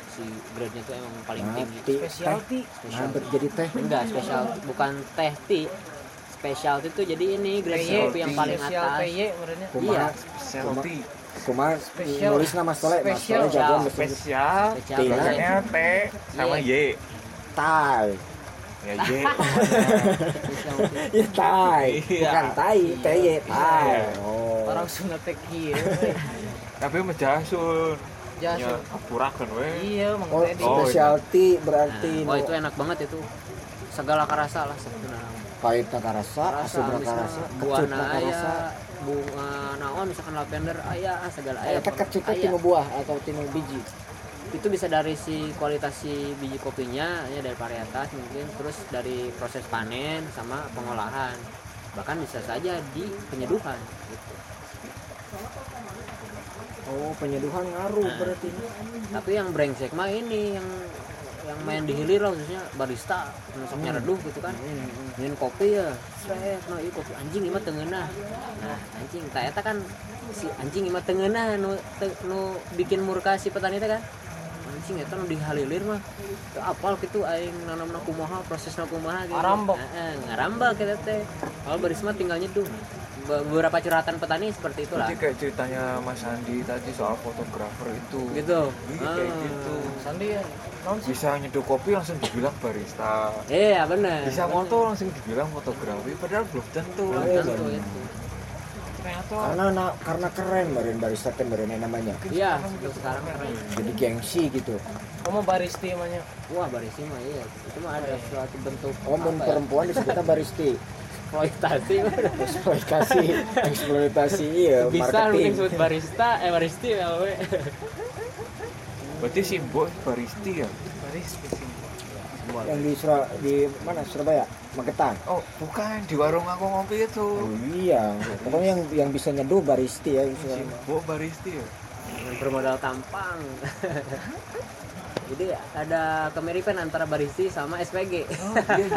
Si grade nya tuh emang paling Nah, tinggi. Ti- specialty. teh specialty. Nah jadi teh. Enggak spesial bukan teh tea specialty itu jadi ini grade kopi yang paling atas. Iya. Kumaha Spesial. nulis nama Tole Mas. Tole jagoan spesial Tea. T sama Y. Tai ya Y specialty Ih, tai Iya. bukan tai teh tai oh Orang Sunda teh kieu. tapi menjasun ya Jasun. apurakan we Iya, Mang Oh. Oh, specialty berarti wah nu itu enak banget itu segala karasa lah sebenarnya pahit rasa, rasa asam misalnya rasa, buah kecut aya rasa. bunga naon misalkan lavender aya segala aya Eta kecut teh aya. tinu buah atau tinu biji. Itu bisa dari si kualitas si biji kopinya ya dari varietas mungkin terus dari proses panen sama pengolahan bahkan bisa saja di penyeduhan gitu. Oh, penyeduhan ngaruh Nah. berarti. tapi yang brengsek mah ini yang yang main di hilir lah khususnya barista masuknya reduh gitu kan minum kopi ya set no iya kopi anjing ini mah tengenah nah anjing tak eta kan si anjing ini mah tengenah nu, te- nu bikin murka si petani teh kan anjing eta nu dihalilir mah. Teu apal gitu aing nanamna kumaha prosesna kumaha gitu. Ngarambak. Heeh, ngarambak kita teh. Kalau baris mah tinggal nyeduh. Be- beberapa curhatan petani seperti itulah. Berarti kayak ceritanya Mas Andi tadi soal fotografer itu. Gitu. Iya, kayak Ah. gitu. Sandi ya. Bisa nyeduh kopi langsung dibilang barista. Iya bener. Bisa bener. foto langsung dibilang fotografi padahal belum tentu. Belum tentu itu ternyata Karena na- karena keren barin barista teh barin namanya. iya sekarang keren Jadi gengsi gitu. Kamu baristi namanya. wah barisi mah iya itu mah ada suatu bentuk Oh, ya, perempuan disebutnya baristi. eksploitasi Eksploitasi, eksploitasi iya, bisa lu marketing. disebut barista eh baristi ya we. berarti simbo baristi ya Baristi. Yang di Surab di mana? Surabaya? Magetan. oh bukan. Di warung aku ngopi itu. Oh iya, pokoknya yang yang bisa nyeduh baristi ya. simbo baristi ya? Dengan bermodal tampang. Jadi ada kemiripan antara baristi sama SPG oh iya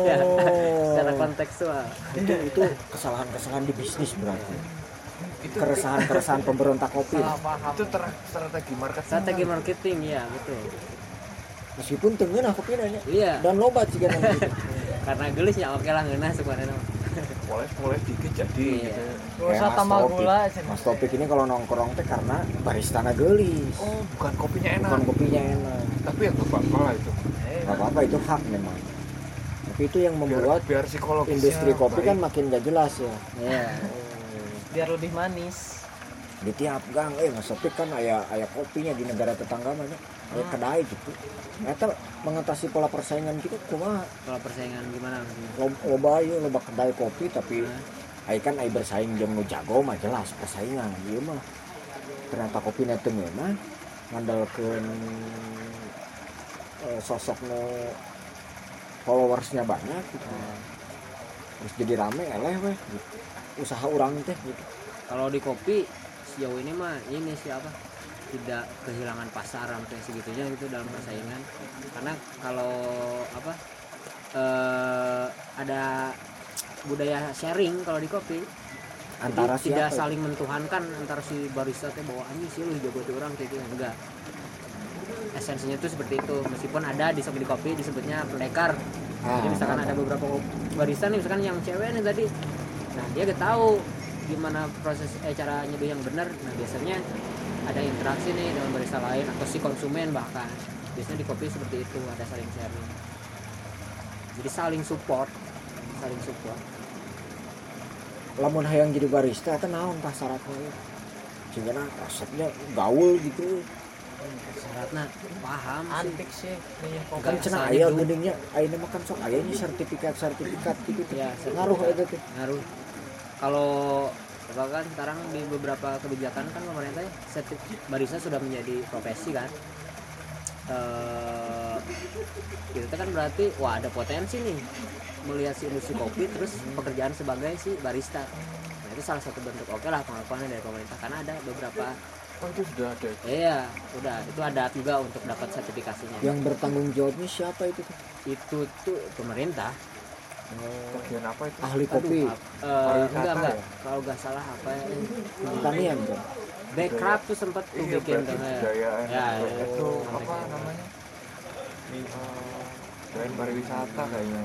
iya. Oh. secara kontekstual itu itu kesalahan-kesalahan di bisnis berarti. itu keresahan-keresahan pemberontak kopi. Itu strategi marketing. Strategi marketing ya betul meskipun tengen aku nanya iya. Dan loba jika nanti karena gelis ya oke lah ngeunah sebenarnya mulai mulai dikit jadi Iya. gitu. Usah tambah gula. Mas. Topik ini kalau nongkrong teh karena baristana gelis. Oh bukan kopinya enak. Bukan kopinya enak. Tapi ya gak apa-apa lah itu. Eh, nggak apa-apa itu hak memang. Tapi itu yang biar, membuat biar psikologisnya industri kopi baik. kan makin gak jelas ya. Iya. Biar lebih manis. Di tiap gang eh Mas Topik kan ayah ayah kopinya di negara tetangga mana? Ayah kedai gitu Ternyata mengatasi pola persaingan gitu cuma kalau persaingan gimana loba ayo loba kedai kopi tapi ayah kan ayah bersaing jeung nu jago mah jelas persaingan ieu mah. Ternyata kopi teu mah ngandalkeun eh, sosok nu followersnya banyak gitu. terus jadi rame eleh weh. Gitu. usaha orang teh gitu. Kalau di kopi sejauh ini mah ini siapa tidak kehilangan pasar sampai segitunya gitu dalam persaingan. Karena kalau apa eh, ada budaya sharing kalau di kopi antara Jadi tidak saling mentuhankan antara si barista teh bahwa anjing sih lu jago tuh orang kayak gitu. Enggak. Esensinya tuh seperti itu. Meskipun ada di di kopi disebutnya pendekar. Ah, jadi misalkan ada beberapa barista nih misalkan yang cewek nih tadi. Nah dia gak tahu gimana proses eh cara nyeduh yang benar. Nah biasanya ada interaksi nih dengan barista lain atau si konsumen bahkan. Biasanya di kopi seperti itu ada saling sharing. Jadi saling support saling support. Lamun hayang jadi barista itu naon tah syaratnya? Sehingga resepnya gaul gitu. Syaratnya paham sih. Antik sih nih kopi kan Kayak cenah asal aya hidup. gedengnya ayahnya makan sok ayahnya sertifikat sertifikat gitu. Ya, ngaruh itu tuh. Ngaruh. Kalau bahkan sekarang di beberapa kebijakan kan pemerintah ya, sertif- barista sudah menjadi profesi kan. Eh itu kan berarti wah ada potensi nih. Melihat si industri kopi terus pekerjaan sebagai si barista. Nah itu salah satu bentuk. Oke lah pengakuannya dari pemerintah. Karena ada beberapa oh itu sudah ada. Iya udah. Itu ada juga untuk dapat sertifikasinya. Yang bertanggung jawabnya siapa itu itu tuh pemerintah bagian apa itu? Ahli Aduh, kopi. ap- eh, Pariwisata enggak enggak. ya? kalau nggak salah apa ya? Pertanian kan tuh sempat tuh iya bikin kan ya. Ya, itu, ya. apa namanya? Eh, budaya pariwisata kayaknya.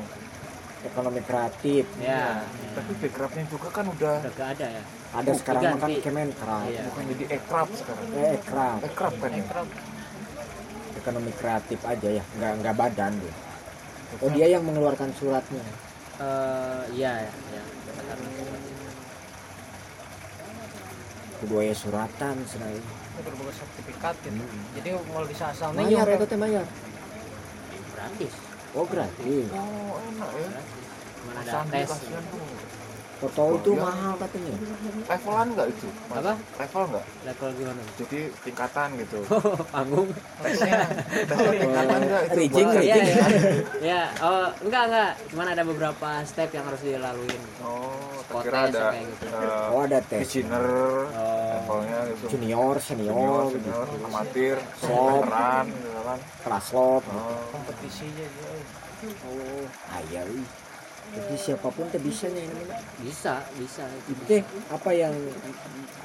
Ekonomi kreatif. Ya, tapi backcraftnya juga kan udah udah gak ada ya. ada sekarang makan diganti. kemenkraf Iya. bukan jadi ekraf sekarang. Eh ekraf ekraf kan ya? Ekonomi kreatif aja ya. Nggak nggak badan dia. Oh dia yang mengeluarkan suratnya Eh, iya ya, ya. kedua ya suratan senai itu berbagai sertifikat gitu. Jadi mau bisa asal nih mayar itu teh mayar Gratis. oh gratis. Oh enak ya. Mana ada tes. Foto itu Iya. mahal katanya levelan nggak itu Mas? Apa? level nggak Level gimana? jadi tingkatan gitu Panggung. tesnya tingkatan nggak itu Rijing, Iya, Rijing. ya. ya, oh, enggak enggak. Cuman ada beberapa step yang harus dilaluin. oh kira ada kayak gitu. eh, oh ada tes beginner Oh, levelnya gitu junior junior, senior gitu. senior, amatir, Sob. veteran, gitu kan. kelas lot Oh, kompetisinya juga oh ih. Jadi siapa pun teh bisa nih namanya bisa, bisa. itu teh apa yang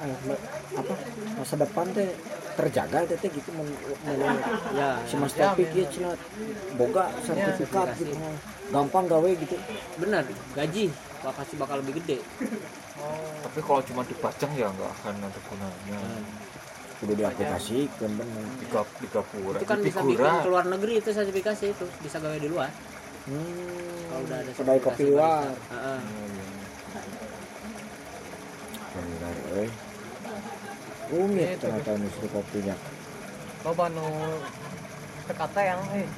eh, apa masa depan teh terjaga teh teh gitu men, men- Ya, si Mas Ya, Topik memang. ya cenah boga sertifikat sertifikasi. gitu gampang gawe gitu benar. Gaji bakal pasti bakal lebih gede. tapi kalau cuma dipajang ya nggak akan ada gunanya. udah diaplikasikan bener Di, gap, di gapura, Itu kan di bisa bikin ke luar negeri itu sertifikasi itu bisa gawe di luar. Hmm, Kalau udah ada kedai kopi luar. eh. Rumit Itu, ternyata industri kopinya? Loba nu TKT yang eh.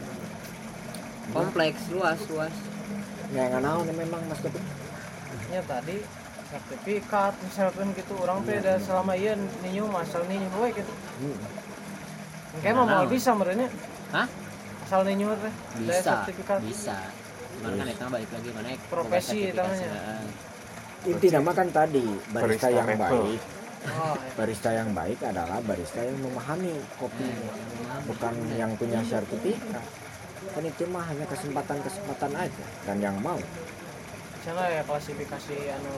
Kompleks, luas, luas. ya nggak naon memang Mas Topik nya tadi sertifikat misalkan gitu orang teh ada selama iya ninyo asal ninyo we gitu. Hmm. Kayak mau bisa merenya Hah? Asal ninyo teh. Bisa, sertifikat bisa. Cuman kan itu balik lagi mana Profesi boga sertifikasi, namanya. inti nama kan tadi barista Barista yang baik oh, barista yang baik adalah barista yang memahami kopi. Bukan yang punya sertifikat. Kan itu mah hanya kesempatan-kesempatan aja dan yang mau. Misalnya ya klasifikasi anu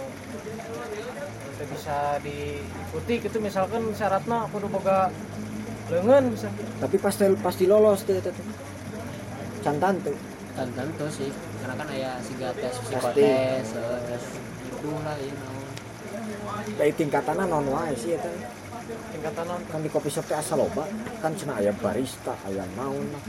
nanti bisa diikuti gitu. Misalkan syaratnya aku udah boga lengan bisa. Tapi pasti pasti lolos tuh tuh kan tentu sih karena kan aya siga tes Pasti. psikotes eh, tes itu lah ya naon dari tingkatannya non wae sih eta tingkatan non kan di kopi shop teh asal loba kan cenah aya barista aya naon lah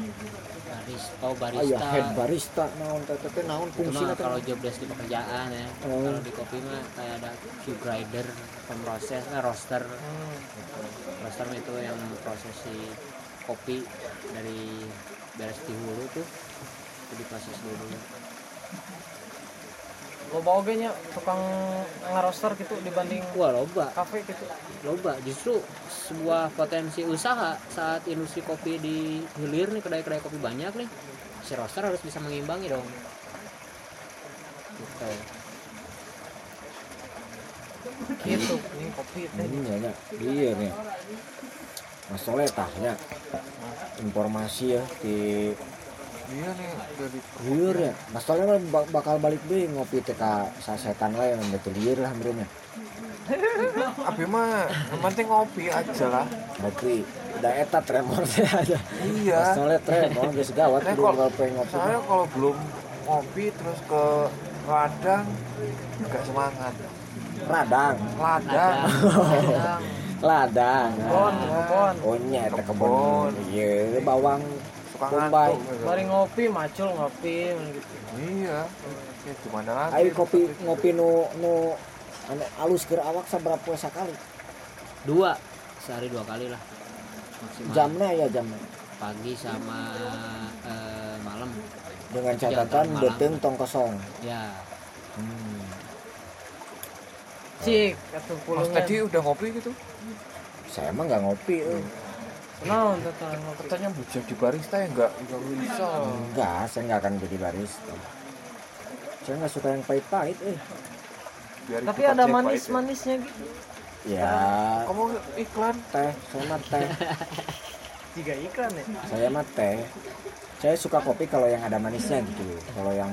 barista oh aya barista head barista naon teh teh naon mah teh kalau job desk di pekerjaan ya Oh. kalau di kopi mah kayak ada queue grinder pemproses nah, roaster hmm. gitu. roaster mah itu yang proses si kopi dari beres di hulu tuh. Itu diproses dulu lo oge nya tukang ngaroster gitu dibanding wah loba. kafe gitu. Loba. Justru sebuah potensi usaha saat industri kopi di hilir nih kedai-kedai kopi banyak nih si roaster harus bisa mengimbangi dong. Gitu. Gitu. Ini kopi teh. Iya nih Mas Soleh tahnya informasi ya di iya nih dari liur ya. Mas Soleh bak- bakal balik deh ngopi ka sasetan lah yang betul liur lah merenya Abi mah yang penting ngopi aja lah. Ngopi udah eta tremor teh aja. Iya. Soleh tremor geus gawat Nah, kudu kalau- pengen ngopi. soalnya kalau belum ngopi terus ke ladang nggak semangat. Radang ladang. Kadang, ladang kebon kebon. Oh nya eta kebon. Kebon. iya bawang ngantuk gitu. bari ngopi macul ngopi gitu. Iya. Ya gimana lagi? Ayo kopi ngopi nu nu anu alus keur awak saberapa poe sakali dua. Sehari dua kali lah. Maksimal. Jamnya ya jamnya pagi sama eh, malam. Dengan catatan deteng tong kosong. Ya. Hmm. cik atuh Mas tadi udah ngopi gitu saya emang nggak ngopi teh tah ngopi katanya mau jadi barista ya nggak? Nggak bisa. Enggak saya nggak akan jadi barista. Saya nggak suka yang pahit-pahit eh. Biar tapi ada pahit ya. manis-manisnya gitu. Ya. Kamu iklan? Teh saya mah teh. Tiga iklan ya? Saya mah teh. Saya suka kopi kalau yang ada manisnya gitu. Kalau yang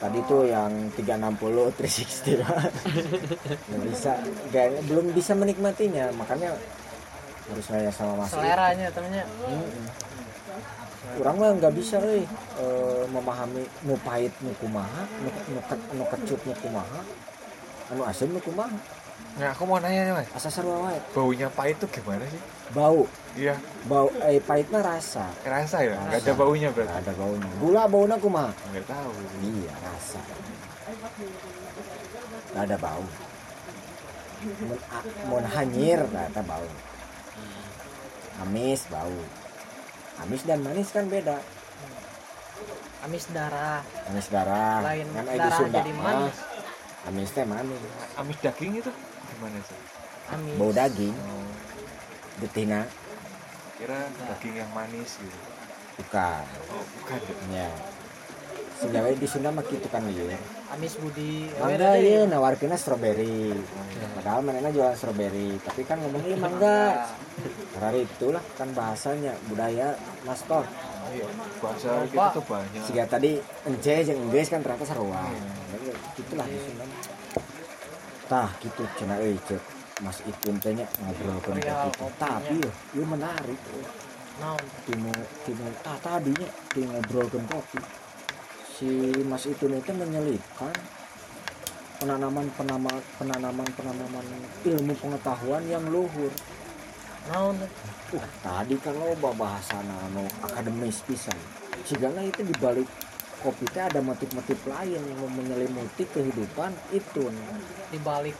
tadi tuh yang 360 360 nggak bisa nggak, belum bisa menikmatinya. Makanya harus nanya sama mas seleranya temennya. Mm-mm. Orang mah nggak bisa eh, memahami nu pahit nu kumaha, nu nu, nu kecut nu kumaha, anu asam nu kumaha. Nah aku mau nanya nih mas Asa sarua wae. baunya pahit tuh gimana sih Bau, iya bau eh pahitnya rasa. rasa ya nggak ada baunya Nggak berarti ada baunya. Gula bauna kumaha? nggak tahu Iya, rasa. Nggak ada bau. Mun, hanyir nggak ada bau. Amis bau. Amis dan manis kan beda. amis darah Amis darah. lain kan darah jadi manis Amis teh manis. amis daging itu gimana sih amis Bau daging, oh, betina, kira daging yang manis gitu bukan. oh bukan ya Ya. Sunda we di Sunda mah kitu kan ieu. amis budi Mangga ieu nawarkeunna strawberry. Padahal manehna jualan strawberry, tapi kan ngomongnya mangga. Karena itulah kan bahasanya budaya master. iya bahasa kita tuh banyak Siga tadi ence jeung enggeus kan ternyata sarua. Ya, Gitulah di Sunda. Tah gitu cenah euy ceuk. Mas Ipun teh nya ngobrolkeun Perihal kopi. kopinya. Tapi ieu ieu menarik. euy. naon tinu tinu ah tadinya di ngobrolkan kopi si Mas itu itu menyelipkan penanaman penanaman penanaman penanaman ilmu pengetahuan yang luhur naon uh tadi kan loba bahasa anu akademis pisan sigana itu dibalik kopi teh ada motif-motif lain yang menyelimuti kehidupan itu di balik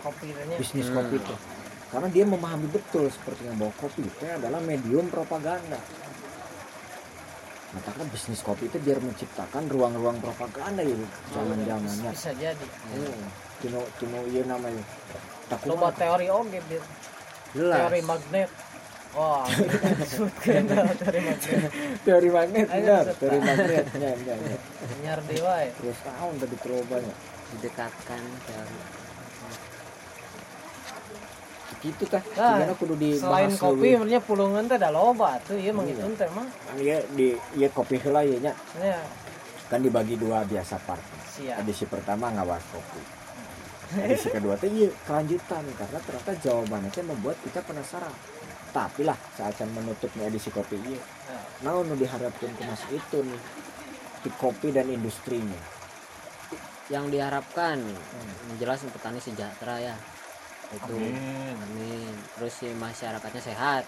kopi teh bisnis Hmm. kopi itu. Karena dia memahami betul sepertinya bahwa kopi itu adalah medium propaganda. Makanya bisnis kopi itu biar menciptakan ruang-ruang propaganda ya. Zaman zamannya bisa jadi. Tino tino iya namanya. Tak loba teori jelas. Teori magnet wah teori magnet teori magnet Ayo, benar. Teori magnet ya, ya, ya. nyar dewa ya? Terus tahun tadi terobanya didekatkan teori. Gitu tah Nah, Sigana kudu dibahas selain kopi sebenarnya pulungan teh ada loba tuh iya menghitung teh mah Kan iya di iya kopi heula ieu nya ya kan dibagi dua biasa part. Si Siap. edisi pertama nggak bahas kopi. Edisi kedua tuh iya kelanjutan. Karena ternyata jawabannya teh membuat kita penasaran tapi lah saat yang menutupnya edisi kopi. Iya. Nah, nu diharapkan ke mas itu nih di kopi dan industrinya. Yang diharapkan jelas petani sejahtera ya. Itu Amin. amin. Terus si masyarakatnya sehat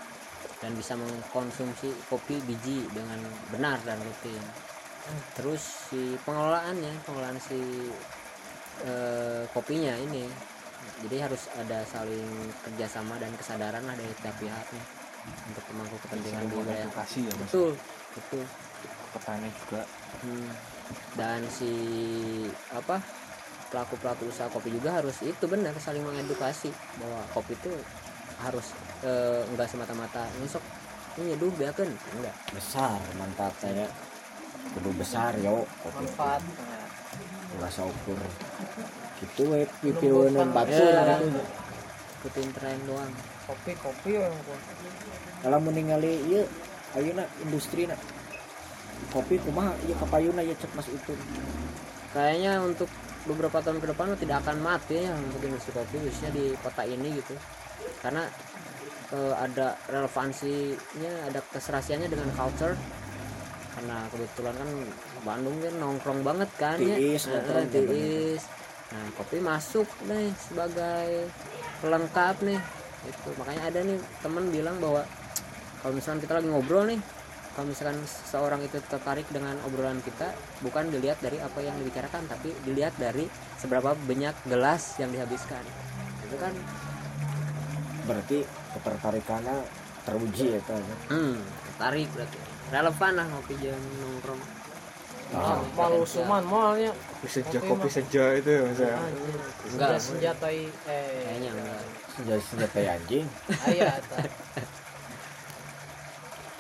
dan bisa mengkonsumsi kopi biji dengan benar dan rutin. Terus si pengelolaannya pengelolaan si eh, kopinya ini jadi harus ada saling kerjasama dan kesadaran lah dari tiap pihak nih untuk pemangku kepentingan di wilayah edukasi ya betul betul. Petani juga. Hmm. dan si apa pelaku pelaku usaha kopi juga harus itu benar saling mengedukasi bahwa kopi itu harus eh, enggak semata-mata nyesok ini nyeduh biarkan enggak. Besar manfaatnya kudu besar yo kopi manfaat. Rasa ukur gitu we pipilunan batu. Ya. gitu ikutin tren doang. Kopi kopi yang kalau meninggali iya ayeuna industri kopi kumaha? Iya kapayuna ya cek mas itu. Kayaknya untuk beberapa tahun ke depan tidak akan mati ya untuk industri kopi khususnya di kota ini gitu. Karena eh, ada relevansinya ada keserasiannya dengan culture. Karena kebetulan kan Bandung kan nongkrong banget kan Tiis, ya. Eh, nongkrong, eh, tiis. Nah kopi masuk nih sebagai pelengkap nih itu makanya ada nih temen bilang bahwa kalau misalkan kita lagi ngobrol nih kalau misalkan seorang itu tertarik dengan obrolan kita bukan dilihat dari apa yang dibicarakan tapi dilihat dari seberapa banyak gelas yang dihabiskan. Itu kan berarti ketertarikannya teruji ya kan hmm tertarik berarti. Relevan lah ngopi jam nongkrong Ah, malu suman malnya senja Kopi senja itu ya mas ya? Enggak. senjata senjatai eh. Kayaknya enggak. Senjata senjata anjing ayah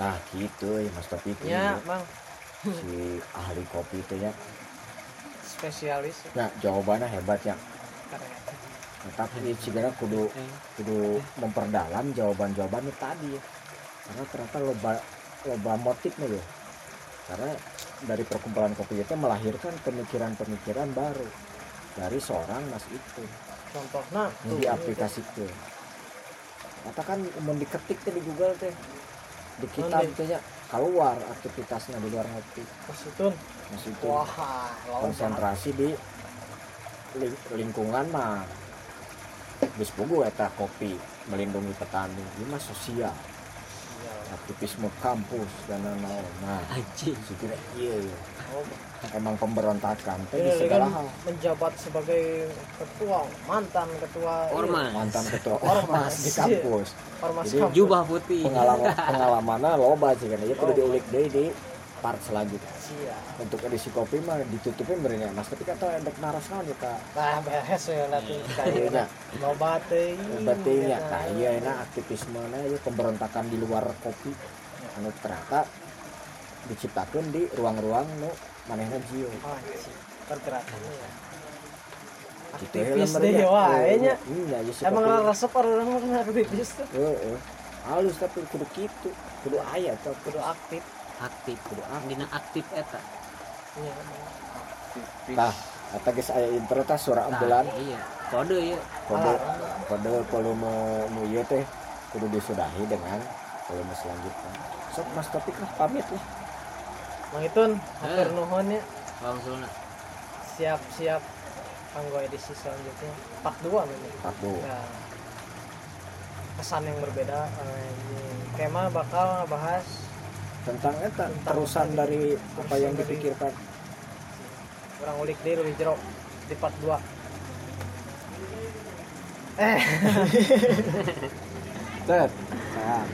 nah gitu ya mas tapi itu ya bang. Si ahli kopi itu ya. Spesialis. Nah jawabannya hebat ya. Keren. Tapi Cigara kudu kudu memperdalam jawaban-jawabannya tadi ya. Karena ternyata loba loba motifnya ya karena dari perkumpulan kopi itu melahirkan pemikiran-pemikiran baru dari seorang mas itu contohnya yang diaplikasikan katakan mau diketik teh di Google teh di kitab Nanti. teh ya keluar aktivitasnya di luar ngopi kesutun mas itu wah konsentrasi di ling- lingkungan mah. Pugu eta kopi melindungi petani ini mah sosial. Aktivisme kampus dan lain-lain nah anjing sekira iya iya. Oh, emang pemberontakan di ini segala kan hal menjabat sebagai ketua mantan ketua iya, ormas mantan ketua Ormas. ormas di kampus ormas Jadi, kampus. jubah putih pengalaman pengalamannya loba sih kan ya perlu Oh. diulik deh di part selanjutnya Siap. untuk edisi kopi mah ditutupin berinya mas tapi kata endek naras naon ya kak Nah, beres ya latih Iya. kayak loba teh. berarti ya nah iya enak aktivisme ya pemberontakan di luar kopi anu ternyata diciptakan di ruang-ruang nu manehna jio Oh, anjing. pergerakannya ya. gitu Aktivis lembar deh ya. wae nya. iya ya si Emang resep orang orang aktivis tuh halus tapi kudu gitu kudu aya tuh kudu aktif. Aktif dina aktif eta Iya. Tah, eta geus aya intro tah suara Nah, ambulan iya kode ya kode Ah. kode volume nu ieu teh kudu disudahi dengan volume selanjutnya sok mas topik lah pamit lah Mang Itun, Eh. hatur nuhun ya. langsung Siap-siap kanggo edisi selanjutnya. Part 2 memang. Part dua. Ya. Kesan yang berbeda anjing. Kema bakal ngebahas tentang eta Tentang terusan dari apa yang dipikirkan. Orang ulik deh lebih jeruk di part 2 eh. Tet. Nah,